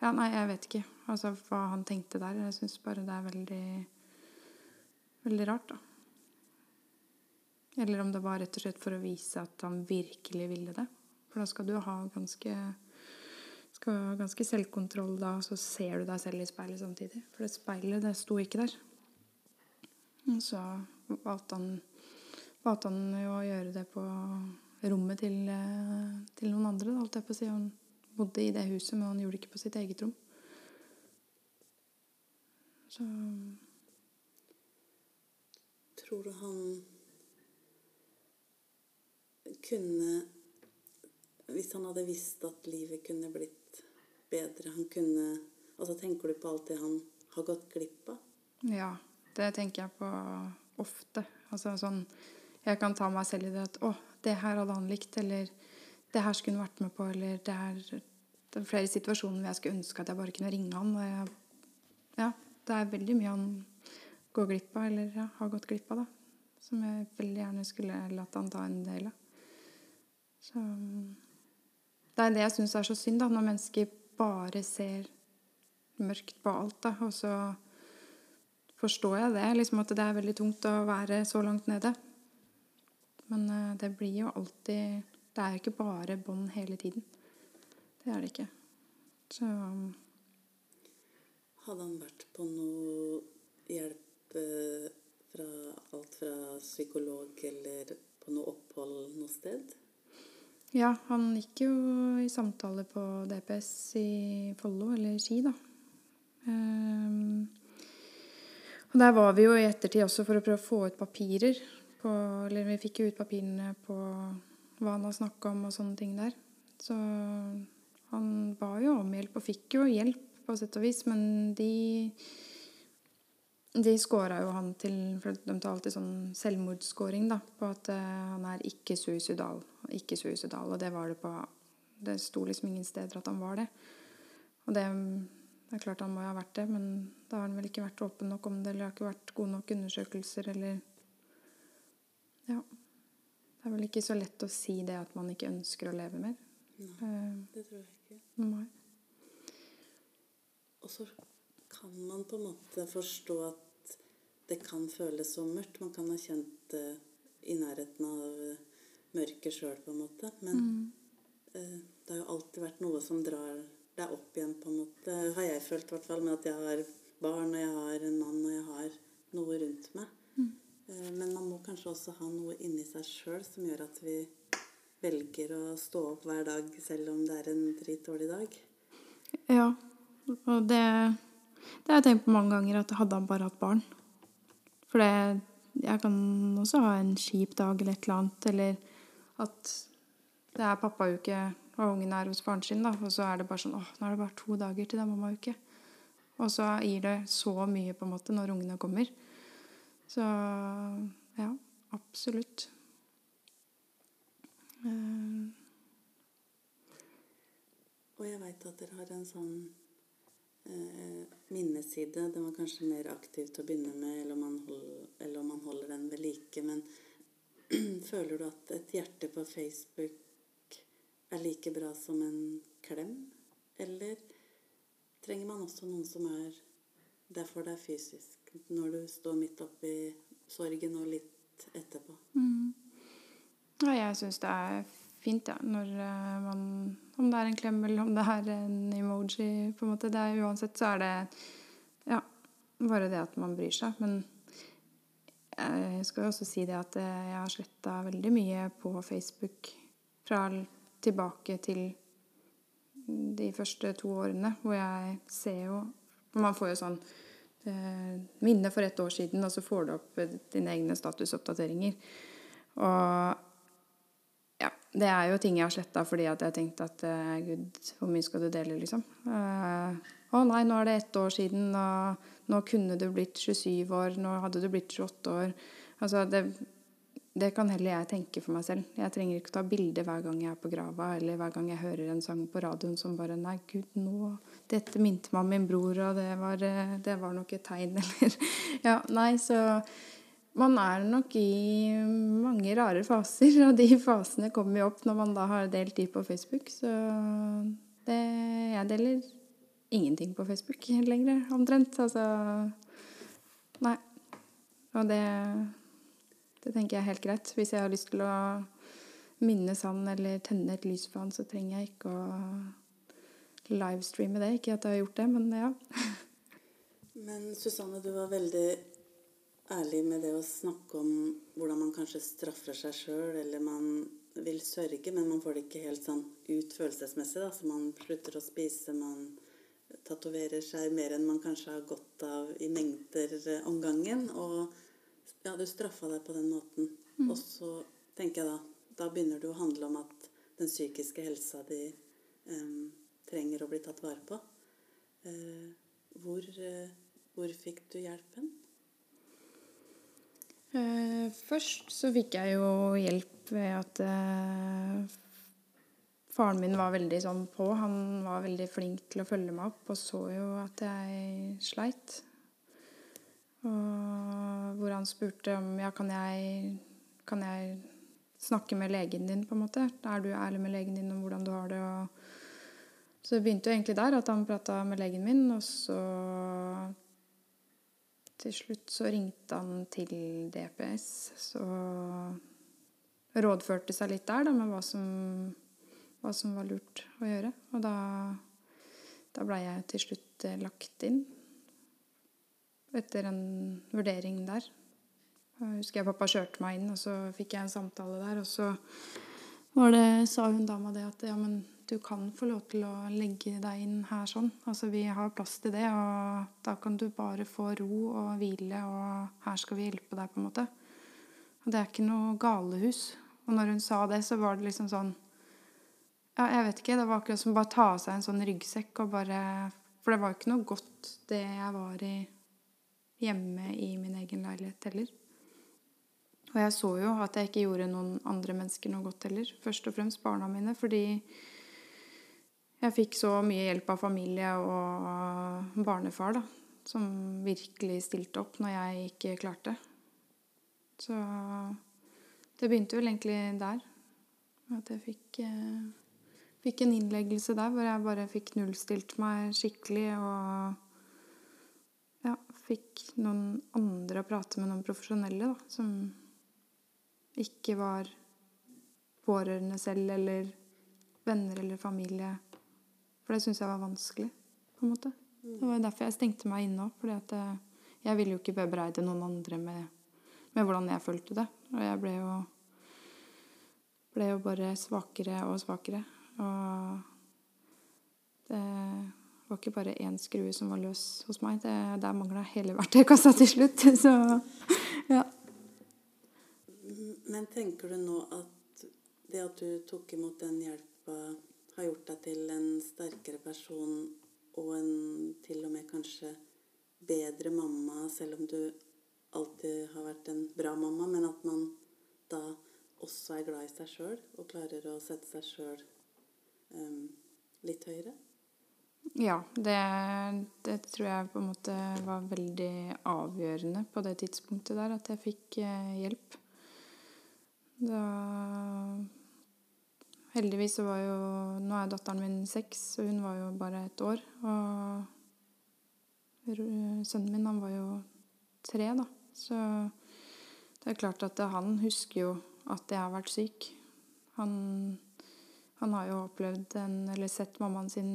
Ja, nei, jeg vet ikke altså hva han tenkte der. Jeg syns bare det er veldig Veldig rart, da. Eller om det var rett og slett for å vise at han virkelig ville det. For da skal du ha ganske skal ha ganske selvkontroll da, så ser du deg selv i speilet samtidig. For det speilet, det sto ikke der. Og så valgte han, valgte han jo å gjøre det på rommet til, til noen andre, da, holdt jeg på å si. Han bodde i det huset, men han gjorde det ikke på sitt eget rom. Så Tror du han kunne Hvis han hadde visst at livet kunne blitt bedre Han kunne Altså tenker du på alt det han har gått glipp av? Ja, det tenker jeg på ofte. Altså sånn Jeg kan ta meg selv i det at 'Å, det her hadde han likt', eller 'Det her skulle hun vært med på', eller 'Det her Det er flere situasjoner hvor jeg skulle ønske at jeg bare kunne ringe han. Og jeg, ja, det er veldig mye han går glipp av, eller ja, har gått glipp av, da. Som jeg veldig gjerne skulle latt han ta en del av. Så Det er det jeg syns er så synd, da, når mennesker bare ser mørkt på alt. Da, og så forstår jeg det, liksom at det er veldig tungt å være så langt nede. Men uh, det blir jo alltid Det er jo ikke bare bånd hele tiden. Det er det ikke. Så Hadde han vært på noe hjelp eh, fra alt fra psykolog eller på noe opphold noe sted? Ja, han gikk jo i samtale på DPS i Follo, eller Ski, da. Um, og der var vi jo i ettertid også for å prøve å få ut papirer. På, eller vi fikk jo ut papirene på hva han har snakka om og sånne ting der. Så han ba jo om hjelp, og fikk jo hjelp på sett og vis, men de de scora jo han til For de tar alltid sånn selvmordsscoring da, på at uh, han er ikke suicidal. Ikke suicidal. Og det var det på Det sto liksom ingen steder at han var det. Og det, det er klart han må jo ha vært det, men da har han vel ikke vært åpen nok om det, eller det har ikke vært gode nok undersøkelser, eller Ja. Det er vel ikke så lett å si det at man ikke ønsker å leve mer. Nei, det tror jeg ikke. Nei. Og så kan man på en måte forstå at det kan føles så mørkt. Man kan ha kjent det i nærheten av mørket sjøl, på en måte. Men eh, det har jo alltid vært noe som drar deg opp igjen, på en måte. Har jeg følt, i hvert fall, med at jeg har barn, og jeg har en mann, og jeg har noe rundt meg. Eh, men man må kanskje også ha noe inni seg sjøl som gjør at vi velger å stå opp hver dag selv om det er en dritdårlig dag. Ja, og det, det har jeg tenkt på mange ganger, at hadde han bare hatt barn. For det, jeg kan også ha en kjip dag eller et eller annet, eller at det er pappauke, og ungen er hos faren sin, da, og så er det bare sånn åh, nå er det bare to dager til det er mammauke. Og så gir det så mye, på en måte, når ungene kommer. Så ja, absolutt. Uh. Og jeg veit at dere har en sånn minneside. Den var kanskje mer aktiv til å begynne med, eller om man, holder, eller man holder den ved like. Men <clears throat> føler du at et hjerte på Facebook er like bra som en klem? Eller trenger man også noen som er der for deg fysisk, når du står midt oppi sorgen og litt etterpå? Ja, jeg syns det er fint, ja. Når eh, man Om det er en klem eller om det er en emoji, på en måte. Er uansett så er det Ja, bare det at man bryr seg. Men jeg skal jo også si det at eh, jeg har sletta veldig mye på Facebook fra tilbake til de første to årene, hvor jeg ser jo Man får jo sånn eh, minne for ett år siden, og så får du opp eh, dine egne statusoppdateringer. Og ja, det er jo ting jeg har sletta fordi at jeg har tenkt at uh, gud, hvor mye skal du dele, liksom? Eh, å nei, nå er det ett år siden, og nå kunne du blitt 27 år, nå hadde du blitt 28 år. Altså, det, det kan heller jeg tenke for meg selv. Jeg trenger ikke ta bilde hver gang jeg er på grava, eller hver gang jeg hører en sang på radioen som bare Nei, gud, nå Dette minte meg om min bror, og det var, eh, det var nok et tegn, <laughs> eller Ja, nei, så man er nok i mange rare faser, og de fasene kommer jo opp når man da har delt de på Facebook. Så det, jeg deler ingenting på Facebook lenger, omtrent. Altså Nei. Og det, det tenker jeg er helt greit. Hvis jeg har lyst til å minnes han eller tenne et lys for han, så trenger jeg ikke å livestreame det. Ikke at jeg har gjort det, men ja. Men Susanne, du var veldig ærlig med det å snakke om hvordan man kanskje straffer seg sjøl, eller man vil sørge, men man får det ikke helt sånn ut følelsesmessig. da, Så man slutter å spise, man tatoverer seg mer enn man kanskje har godt av i mengder eh, om gangen. Og ja, du straffa deg på den måten. Og så tenker jeg da Da begynner det å handle om at den psykiske helsa di eh, trenger å bli tatt vare på. Eh, hvor, eh, hvor fikk du hjelpen? Eh, først så fikk jeg jo hjelp ved at eh, faren min var veldig sånn på. Han var veldig flink til å følge meg opp og så jo at jeg sleit. Og hvor han spurte om ja, kan jeg, kan jeg snakke med legen din, på en måte? Er du ærlig med legen din om hvordan du har det? Og så det begynte jo egentlig der, at han prata med legen min, og så til slutt så ringte han til DPS, så rådførte seg litt der da, med hva som, hva som var lurt å gjøre. Og da, da blei jeg til slutt eh, lagt inn etter en vurdering der. Jeg husker jeg pappa kjørte meg inn, og så fikk jeg en samtale der, og så var det, sa hun dama det at ja, men du kan få lov til å legge deg inn her sånn. Altså vi har plass til det, og da kan du bare få ro og hvile, og her skal vi hjelpe deg, på en måte. Og det er ikke noe galehus. Og når hun sa det, så var det liksom sånn Ja, jeg vet ikke. Det var akkurat som bare ta av seg en sånn ryggsekk og bare For det var ikke noe godt, det jeg var i hjemme i min egen leilighet heller. Og jeg så jo at jeg ikke gjorde noen andre mennesker noe godt heller. Først og fremst barna mine, fordi jeg fikk så mye hjelp av familie og barnefar, da. Som virkelig stilte opp når jeg ikke klarte. Så det begynte vel egentlig der. At jeg fikk, eh, fikk en innleggelse der hvor jeg bare fikk nullstilt meg skikkelig og ja, fikk noen andre å prate med, noen profesjonelle, da, som ikke var pårørende selv, eller venner eller familie. For det syns jeg var vanskelig, på en måte. Det var derfor jeg stengte meg inne òg. For jeg ville jo ikke bebreide noen andre med, med, hvordan jeg følte det. Og jeg ble jo, ble jo bare svakere og svakere. Og det var ikke bare én skrue som var løs hos meg. Det, der mangla hele verktøykassa til slutt. <laughs> Så ja. Men tenker du nå at det at du tok imot den hjelpa, har gjort deg til en sterkere person og en til og med kanskje bedre mamma, selv om du alltid har vært en bra mamma, men at man da også er glad i seg sjøl og klarer å sette seg sjøl um, litt høyere? Ja, det, det, tror jeg på en måte var veldig avgjørende på det tidspunktet der, at jeg fikk eh, hjelp. Da Heldigvis så var jo Nå er datteren min seks, og hun var jo bare et år. Og sønnen min, han var jo tre, da. Så det er klart at han husker jo at jeg har vært syk. Han, han har jo opplevd en, eller sett mammaen sin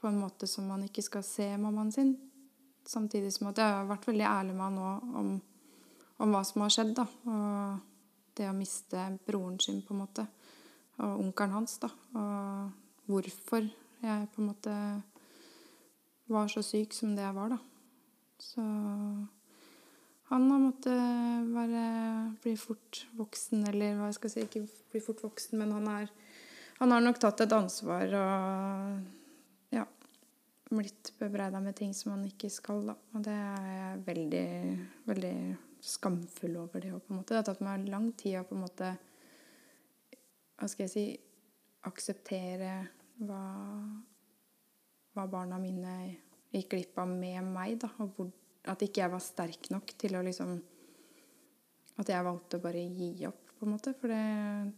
på en måte som man ikke skal se mammaen sin. Samtidig som at jeg har vært veldig ærlig med han nå om, om, hva som har skjedd. da, Og det å miste broren sin, på en måte. Og onkelen hans, da. Og hvorfor jeg på en måte var så syk som det jeg var, da. Så han har måttet være, bli fort voksen, eller hva jeg skal si, ikke bli fort voksen, men han, er, han har nok tatt et ansvar og blitt bebreida med ting som man ikke skal, da. Og det er jeg veldig, veldig skamfull over det òg, på en måte. Det har tatt meg lang tid å på en måte Hva skal jeg si Akseptere hva, hva barna mine gikk glipp av med meg, da. Og hvor, at ikke jeg var sterk nok til å liksom At jeg valgte å bare gi opp, på en måte. For det,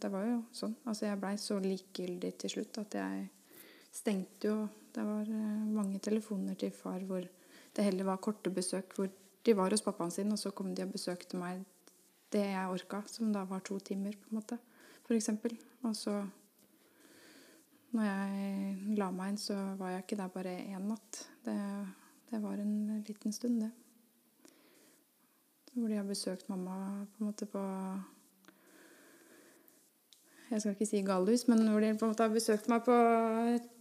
det var jo sånn. Altså, jeg blei så likegyldig til slutt at jeg stengte jo det var eh, mange telefoner til far hvor det heller var korte besøk. Hvor de var hos pappaen sin, og så kom de og besøkte meg det jeg orka, som da var to timer, på en måte, eksempel. Og så når jeg la meg inn, så var jeg ikke der bare én natt. Det, det, var en liten stund, det. Hvor de har besøkt mamma på en måte på Jeg skal ikke si galehus, men hvor de på en måte har besøkt meg på et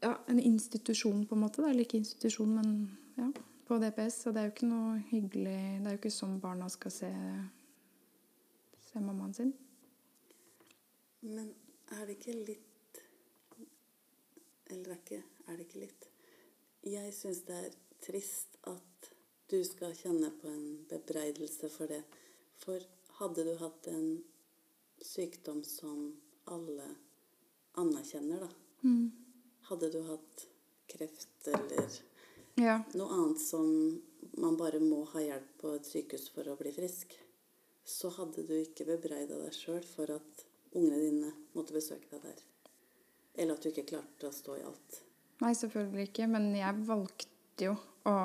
ja, en institusjon, på en måte. Eller ikke institusjon, men ja, på DPS. Og det er jo ikke noe hyggelig Det er jo ikke sånn barna skal se, se mammaen sin. Men er det ikke litt Eller er, ikke, er det ikke litt Jeg syns det er trist at du skal kjenne på en bebreidelse for det. For hadde du hatt en sykdom som alle anerkjenner, da, mm hadde du hatt kreft eller ja. noe annet som man bare må ha hjelp på et sykehus for å bli frisk, så hadde du ikke bebreida deg sjøl for at ungene dine måtte besøke deg der. Eller at du ikke klarte å stå i alt. Nei, selvfølgelig ikke. Men jeg valgte jo å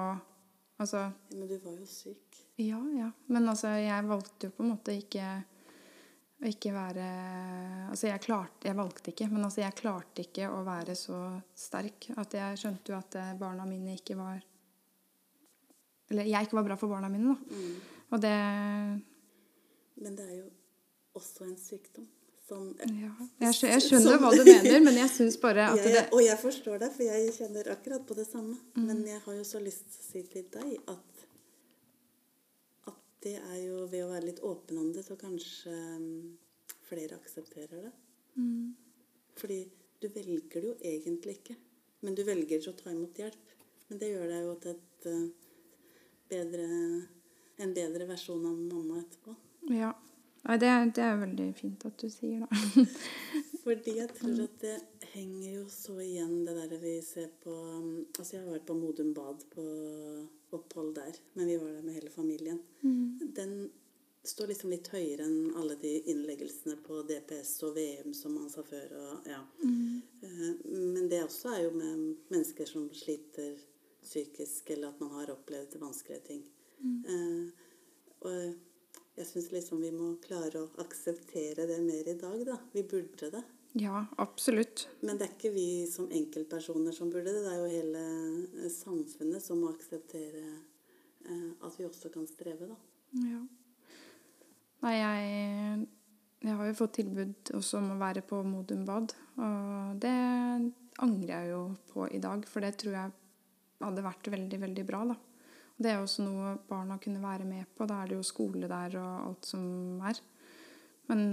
Altså Men du var jo syk. Ja, ja. Men altså, jeg valgte jo på en måte ikke å ikke være Altså, jeg klarte Jeg valgte ikke, men altså, jeg klarte ikke å være så sterk at jeg skjønte jo at eh, barna mine ikke var Eller jeg ikke var bra for barna mine, da. Mm. Og det Men det er jo også en sykdom. Som, ja, jeg, jeg skjønner som, hva du <laughs> mener, men jeg syns bare at det Og jeg forstår deg, for jeg kjenner akkurat på det samme. Mm. Men jeg har jo så lyst til å si til deg at det er jo ved å være litt åpen om det, så kanskje um, flere aksepterer det. Mm. Fordi du velger det jo egentlig ikke. Men du velger ikke å ta imot hjelp. Men det gjør deg jo til et uh, bedre, en bedre versjon av mamma etterpå. Ja. Nei, det, er, det er veldig fint at du sier det. <laughs> Fordi jeg tror at det henger jo så igjen det der vi ser på um, Altså, jeg har vært på Modum Bad på opphold der, men vi var der med hele familien. Mm. Den står liksom litt høyere enn alle de innleggelsene på DPS og VM som man sa før. Og, ja. mm. Eh, men det også er jo med mennesker som sliter psykisk, eller at man har opplevd vanskelige ting. Mm. Eh, og jeg syns liksom vi må klare å akseptere det mer i dag, da. Vi burde det. Ja, absolutt. Men det er ikke vi som enkeltpersoner som burde det. Det er jo hele eh, samfunnet som må akseptere eh, at vi også kan streve, da. Ja. Nei, jeg, jeg har jo fått tilbud også om å være på Modum Bad. Og det angrer jeg jo på i dag, for det tror jeg hadde vært veldig, veldig bra, da. Og det er også noe barna kunne være med på. Da er det jo skole der og alt som er. Men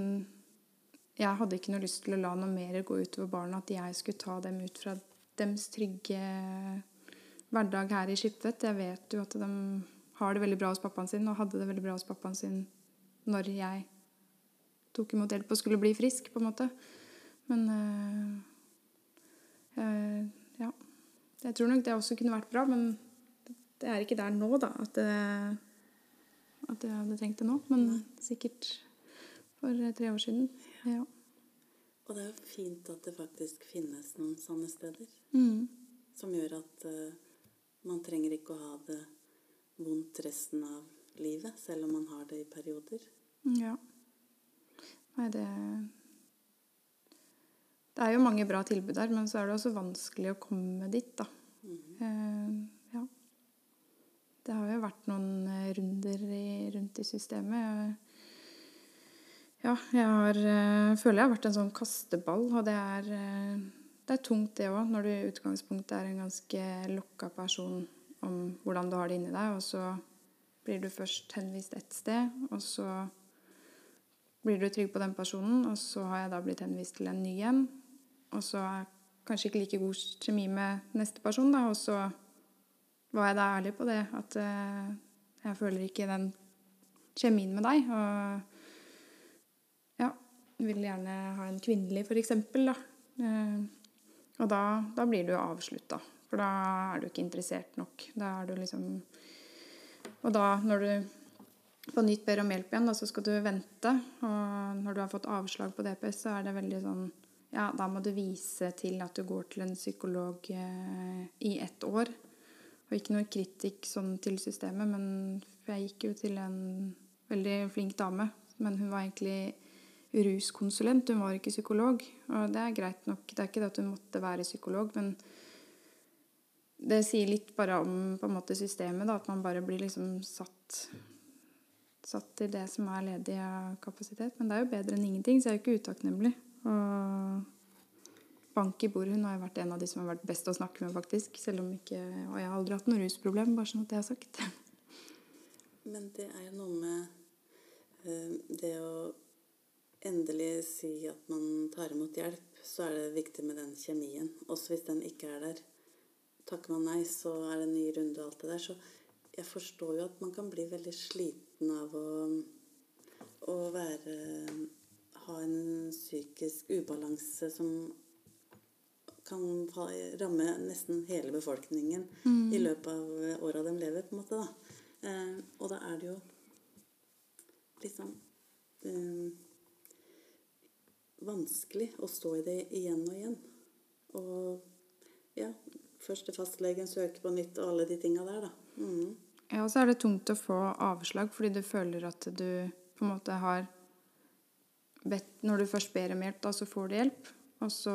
jeg hadde ikke noe lyst til å la noe mer gå utover barna, at jeg skulle ta dem ut fra deres trygge hverdag her i Skiptvet. Jeg vet jo at de har det veldig bra hos pappaen sin, og hadde det veldig bra hos pappaen sin når jeg tok imot hjelp og skulle bli frisk, på en måte. Men øh, øh, ja. Jeg tror nok det også kunne vært bra, men det er ikke der nå, da, at, det, at jeg hadde tenkt det nå. Men sikkert for tre år siden. Ja. Og det er jo fint at det faktisk finnes noen sånne steder. Mm. Som gjør at uh, man trenger ikke å ha det vondt resten av livet, selv om man har det i perioder. Ja. Nei, det Det er jo mange bra tilbud der, men så er det også vanskelig å komme dit, da. Eh, ja. Det har jo vært noen eh, runder i, rundt i systemet. Ja, jeg har, eh, føler jeg har vært en sånn kasteball, og det er, eh, det er tungt, det òg, når du i utgangspunktet er en ganske lokka person om hvordan du har det inni deg, og så blir du først henvist ett sted, og så blir du trygg på den personen, og så har jeg da blitt henvist til en ny en, og så er jeg kanskje ikke like god kjemi med neste person, da, og så var jeg da ærlig på det, at eh, jeg føler ikke den kjemien med deg, og vil gjerne ha en kvinnelig, eksempel, da. Eh, og da, da blir du avslutta, for da er du ikke interessert nok. Da er du liksom Og da, når du på nytt ber om hjelp igjen, da, så skal du vente. Og når du har fått avslag på DPS, så er det veldig sånn Ja, da må du vise til at du går til en psykolog eh, i ett år. Og ikke noe kritikk sånn til systemet, men jeg gikk jo til en veldig flink dame. Men hun var egentlig ruskonsulent, hun var ikke psykolog. Og det er greit nok. Det er ikke det at hun måtte være psykolog, men det sier litt bare om på en måte systemet, da, at man bare blir liksom satt satt til det som er ledig av kapasitet. Men det er jo bedre enn ingenting, så jeg er jo ikke utakknemlig. Og bank i bordet. Hun har jo vært en av de som har vært best å snakke med, faktisk. Selv om ikke Og jeg har aldri hatt noe rusproblem, bare sånn at det er sagt. Men det er jo noe med eh, det å endelig si at man tar imot hjelp, så er det viktig med den kjemien. Også hvis den ikke er der. Takker man nei, så er det en ny runde og alt det der. Så jeg forstår jo at man kan bli veldig sliten av å, å være Ha en psykisk ubalanse som kan ramme nesten hele befolkningen mm. i løpet av åra de lever, på en måte. da. Eh, og da er det jo liksom eh, vanskelig å stå i det igjen og igjen. Og ja, først til fastlegen, søke på nytt og alle de tinga der, da. Mm. Ja, og så er det tungt å få avslag fordi du føler at du på en måte har bedt Når du først ber om hjelp, da, så får du hjelp. Og så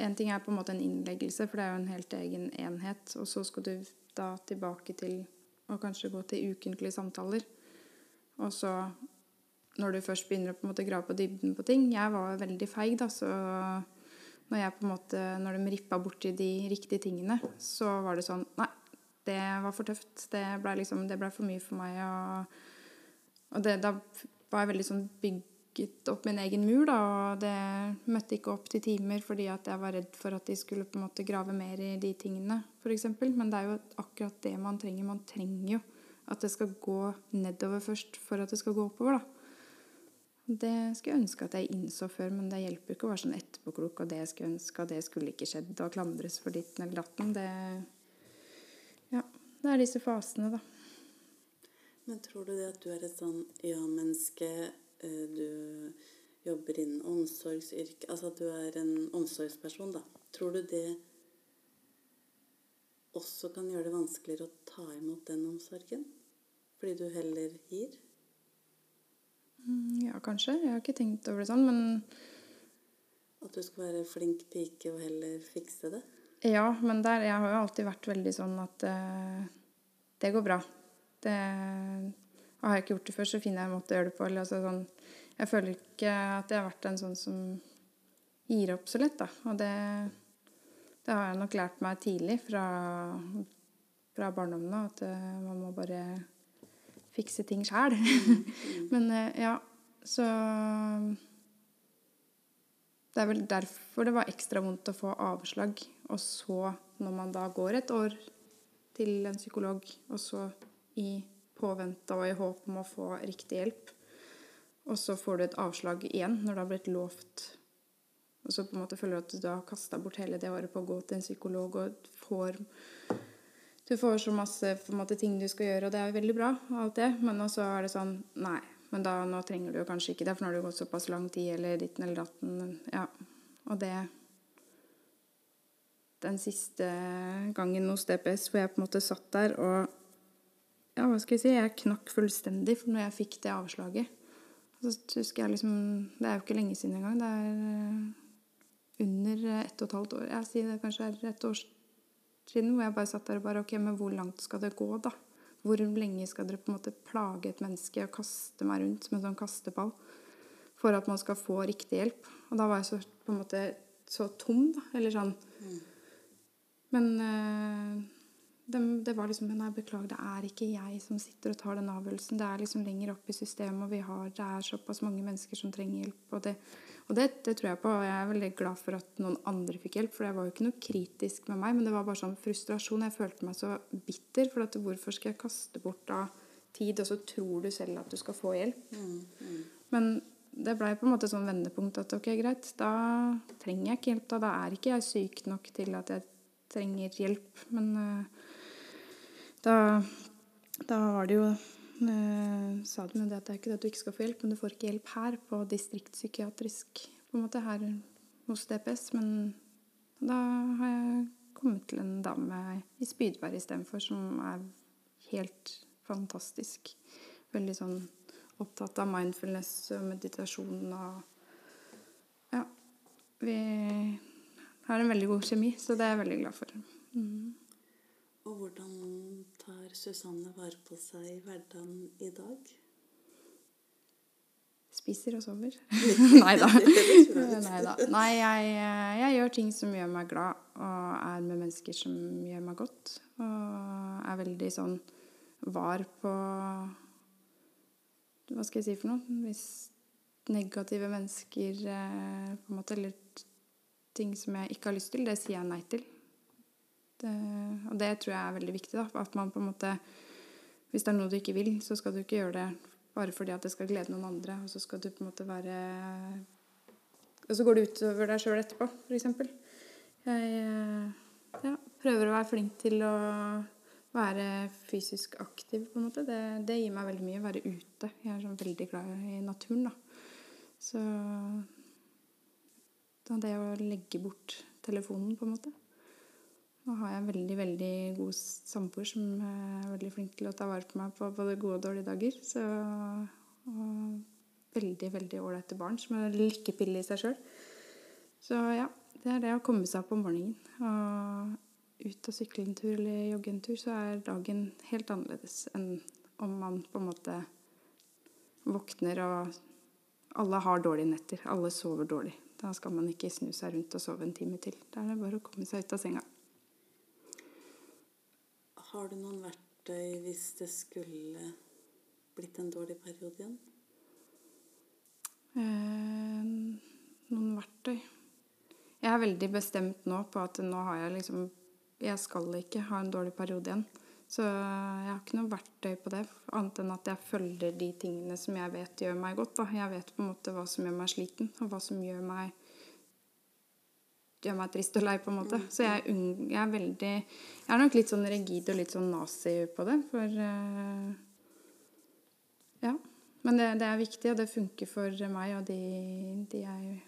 En ting er på en måte en innleggelse, for det er jo en helt egen enhet. Og så skal du da tilbake til og kanskje gå til ukentlige samtaler. Og så, når du først begynner å på en måte grave på dybden på ting Jeg var veldig feig, da, så når, jeg på en måte, når de rippa borti de riktige tingene, så var det sånn Nei, det var for tøft. Det ble, liksom, ble for mye for meg. Og, og det, da var jeg veldig sånn bygget opp min egen mur, da, og det møtte ikke opp til timer fordi at jeg var redd for at de skulle på en måte grave mer i de tingene, f.eks. Men det er jo akkurat det man trenger. Man trenger jo at det skal gå nedover først for at det skal gå oppover, da. Det skulle jeg ønske at jeg innså før, men det hjelper ikke å være sånn etterpåklok og det jeg skulle ønske, og det skulle ikke skjedd, og klandres for ditten eller datten. Det Ja. Det er disse fasene, da. Men tror du det at du er et sånn ja-menneske, du jobber innen omsorgsyrke Altså at du er en omsorgsperson, da. Tror du det også kan gjøre det vanskeligere å ta imot den omsorgen? Fordi du heller gir? Mm, Ja, kanskje. Jeg har ikke tenkt over det sånn, men At du skal være flink pike og heller fikse det? Ja, men der, jeg har jo alltid vært veldig sånn at uh, det går bra. Det, og har jeg ikke gjort det før, så finner jeg en måte å gjøre det på. Eller, altså, sånn, jeg føler ikke at jeg har vært en sånn som gir opp så lett. Da. Og det, det har jeg nok lært meg tidlig fra, fra barndommen av, at uh, man må bare fikse ting sjæl. <laughs> men eh, ja, så det er vel derfor det var ekstra vondt å få avslag. Og så, når man da går et år til en psykolog, og så i påvente og i håp om å få riktig hjelp, og så får du et avslag igjen når du har blitt lovt Og så på en måte føler du at du har kasta bort hele det året på å gå til en psykolog og får Du får så masse måte, ting du skal gjøre, og det er veldig bra, alt det, men så er det sånn Nei. Men da, nå trenger du jo kanskje ikke det, for nå har det gått såpass lang tid, eller ditten eller datten. Ja. Og det Den siste gangen hos DPS hvor jeg på en måte satt der og Ja, hva skal jeg si? Jeg knakk fullstendig for når jeg fikk det avslaget. Så husker jeg liksom Det er jo ikke lenge siden engang. Det er eh, under ett og et halvt år. Jeg sier det kanskje er et år siden hvor jeg bare satt der og bare Ok, men hvor langt skal det gå, da? Hvor lenge skal dere på en måte plage et menneske og kaste meg rundt som en sånn kasteball for at man skal få riktig hjelp? Og da var jeg så på en måte så tom, da. Eller sånn. Men eh, det, det var liksom Nei, beklager, det er ikke jeg som sitter og tar den avgjørelsen. Det er liksom lenger opp i systemet, og vi har, det er såpass mange mennesker som trenger hjelp. Og det, og det, det tror jeg på. Og jeg er veldig glad for at noen andre fikk hjelp, for det var jo ikke noe kritisk med meg, men det var bare sånn frustrasjon. Jeg følte meg så bitter, for at hvorfor skal jeg kaste bort da tid, og så tror du selv at du skal få hjelp? Men det blei på en måte sånn vendepunkt at ok, greit, da trenger jeg ikke hjelp. Da, da er ikke jeg syk nok til at jeg trenger hjelp. Men eh, da, da var det jo eh, Sa de det at det er ikke det at du ikke skal få hjelp, men du får ikke hjelp her på distriktspsykiatrisk på en måte her hos DPS. Men da har jeg kommet til en dame i Spydberg istedenfor, som er helt fantastisk. Veldig sånn opptatt av mindfulness og meditasjon og Ja. Vi har en veldig god kjemi, så det er jeg veldig glad for. Mm. Og hvordan tar Susanne vare på seg i hverdagen i dag? Spiser og sover. <laughs> <laughs> Nei da. Nei, jeg, jeg gjør ting som gjør meg glad, og er med mennesker som gjør meg godt. Og er veldig sånn var på Hva skal jeg si for noe? Hvis negative mennesker eh, på en måte, Eller ting som jeg ikke har lyst til, det sier jeg nei til. Det, og det tror jeg er veldig viktig. da, At man på en måte Hvis det er noe du ikke vil, så skal du ikke gjøre det bare fordi at det skal glede noen andre. Og så skal du på en måte være Og så går det utover deg sjøl etterpå, f.eks. Jeg eh, ja, prøver å være flink til å være fysisk aktiv, på en måte. Det, det gir meg veldig mye. å Være ute. Jeg er sånn veldig glad i naturen, da. Så da det å legge bort telefonen, på en måte. Nå har jeg veldig, veldig god samboer som er veldig flink til å ta vare på meg på både gode og dårlige dager. Så, og veldig, veldig ålreite barn som er lykkepille i seg sjøl. Så ja, det er det å komme seg opp om morgenen. Og ut og sykle en tur eller jogge en tur, så er dagen helt annerledes enn om man på en måte våkner og Alle har dårlige netter. Alle sover dårlig. Da skal man ikke snu seg rundt og sove en time til. Da er det bare å komme seg ut av senga. Har du noen verktøy hvis det skulle blitt en dårlig periode igjen? Eh, noen verktøy Jeg er veldig bestemt nå på at nå har jeg liksom Jeg skal ikke ha en dårlig periode igjen. Så jeg har ikke noe verktøy på det, annet enn at jeg følger de tingene som jeg vet gjør meg godt. Da. Jeg vet på en måte hva som gjør meg sliten, og hva som gjør meg gjør meg trist og lei, på en måte. Så jeg, unng, jeg er veldig Jeg er nok litt sånn rigid og litt sånn nazi på det, for uh, Ja. Men det, det, er viktig, og det funker for meg og de, de jeg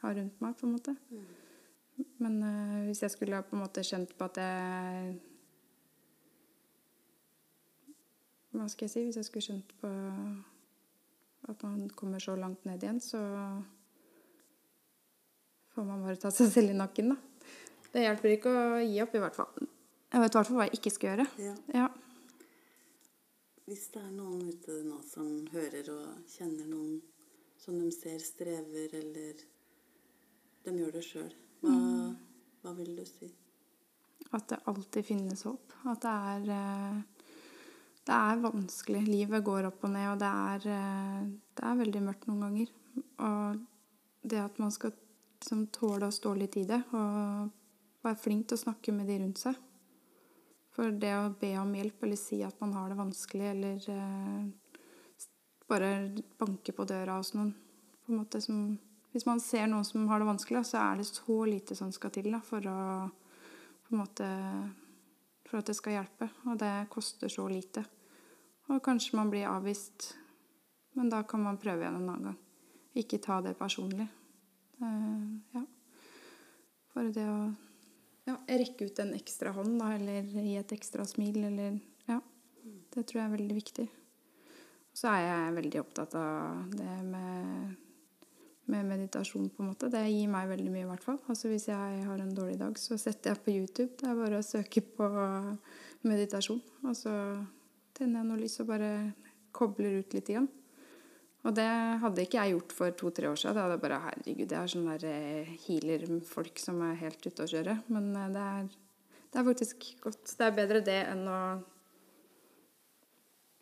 har rundt meg, på en måte. Mm. Men uh, hvis jeg skulle på en måte kjent på at jeg hva skal jeg si, hvis jeg skulle skjønt på at man kommer så langt ned igjen, så får man bare ta seg selv i nakken, da. Det hjelper ikke å gi opp, i hvert fall. Jeg vet i hvert fall hva jeg ikke skal gjøre. Ja. Ja. Hvis det er noen ute nå som hører og kjenner noen som de ser strever, eller de gjør det sjøl, hva, hva vil du si? At det alltid finnes håp. At det er eh, Det er vanskelig. Livet går opp og ned, og det er, eh, det er veldig mørkt noen ganger. Og det at man skal liksom tåle å stå litt i det, og være flink til å snakke med de rundt seg. For det å be om hjelp eller si at man har det vanskelig, eller eh, bare banke på døra hos noen på en måte som, Hvis man ser noen som har det vanskelig, så er det så lite som skal til da, for å på en måte For at det skal hjelpe. Og det koster så lite. Og kanskje man blir avvist, men da kan man prøve igjen en annen gang. Ikke ta det personlig. Eh, ja. Bare det å ja, rekke ut en ekstra hånd, da, eller gi et ekstra smil, eller Ja. Det tror jeg er veldig viktig. Så er jeg veldig opptatt av det med, med meditasjon, på en måte. Det gir meg veldig mye, i hvert fall. Altså Hvis jeg har en dårlig dag, så setter jeg på YouTube. Det er bare å søke på meditasjon. Og så tenner jeg noe lys og bare kobler ut litt igjen. Og det hadde ikke jeg gjort for to-tre år siden. Da hadde jeg bare Herregud, jeg er sånn der eh, healer-folk som er helt ute å kjøre. Men eh, det er, det er faktisk godt. Det er bedre det enn å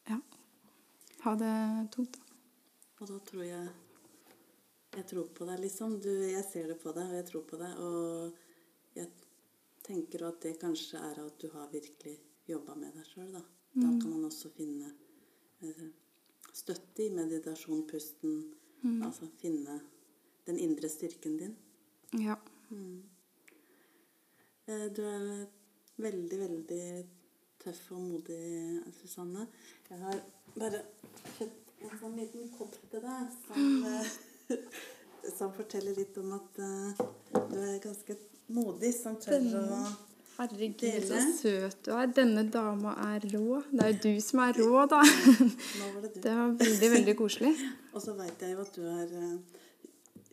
ja, ha det tungt. da. Og da tror jeg Jeg tror på deg, liksom. Du, jeg ser det på deg, og jeg tror på deg. Og jeg tenker at det kanskje er at du har virkelig jobba med deg sjøl, da. Da kan man også finne eh, støtte i meditasjon, pusten. Altså finne den indre styrken din. Ja. Mm. Du er veldig, veldig tøff og modig, Susanne. Jeg har bare kjøpt en sånn liten kopp til deg som, <gasps> eh, <laughs> som forteller litt om at eh, du er ganske modig som tør å Herregud, så søt du er. Denne dama er rå. Det er jo du som er rå, da. Var det. Det var veldig, veldig koselig. <laughs> Og så veit jeg jo at du har eh,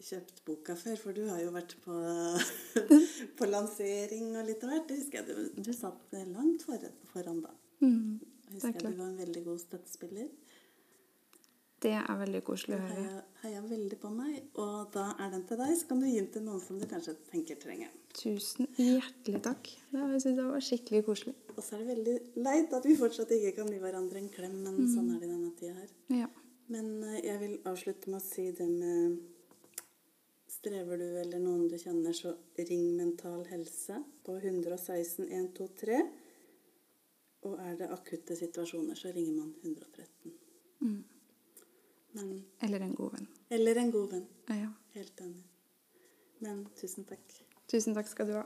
kjøpt boka før, for du har jo vært på, <laughs> på lansering og litt av hvert. Det husker jeg du, du satt langt foran, foran da. Mm, er husker jeg du var en veldig god støttespiller. Det er veldig koselig å høre. Heia, heia veldig på meg. Og da er den til deg. Så kan du gi den til noen som du kanskje tenker trenger den. Tusen hjertelig takk. Det, jeg synes det var skikkelig koselig. Og så er det veldig leit at vi fortsatt ikke kan gi hverandre en klem, men sånn er det denne tida her. Ja. Men eh, jeg vil avslutte med å si det med Strever du eller noen du kjenner, så ring Mental Helse på 116 123. Og er det akutte situasjoner, så ringer man 113. Men, Eller en god venn. eller en god venn. Ja. Helt enig. Men tusen takk. Tusen takk skal du ha.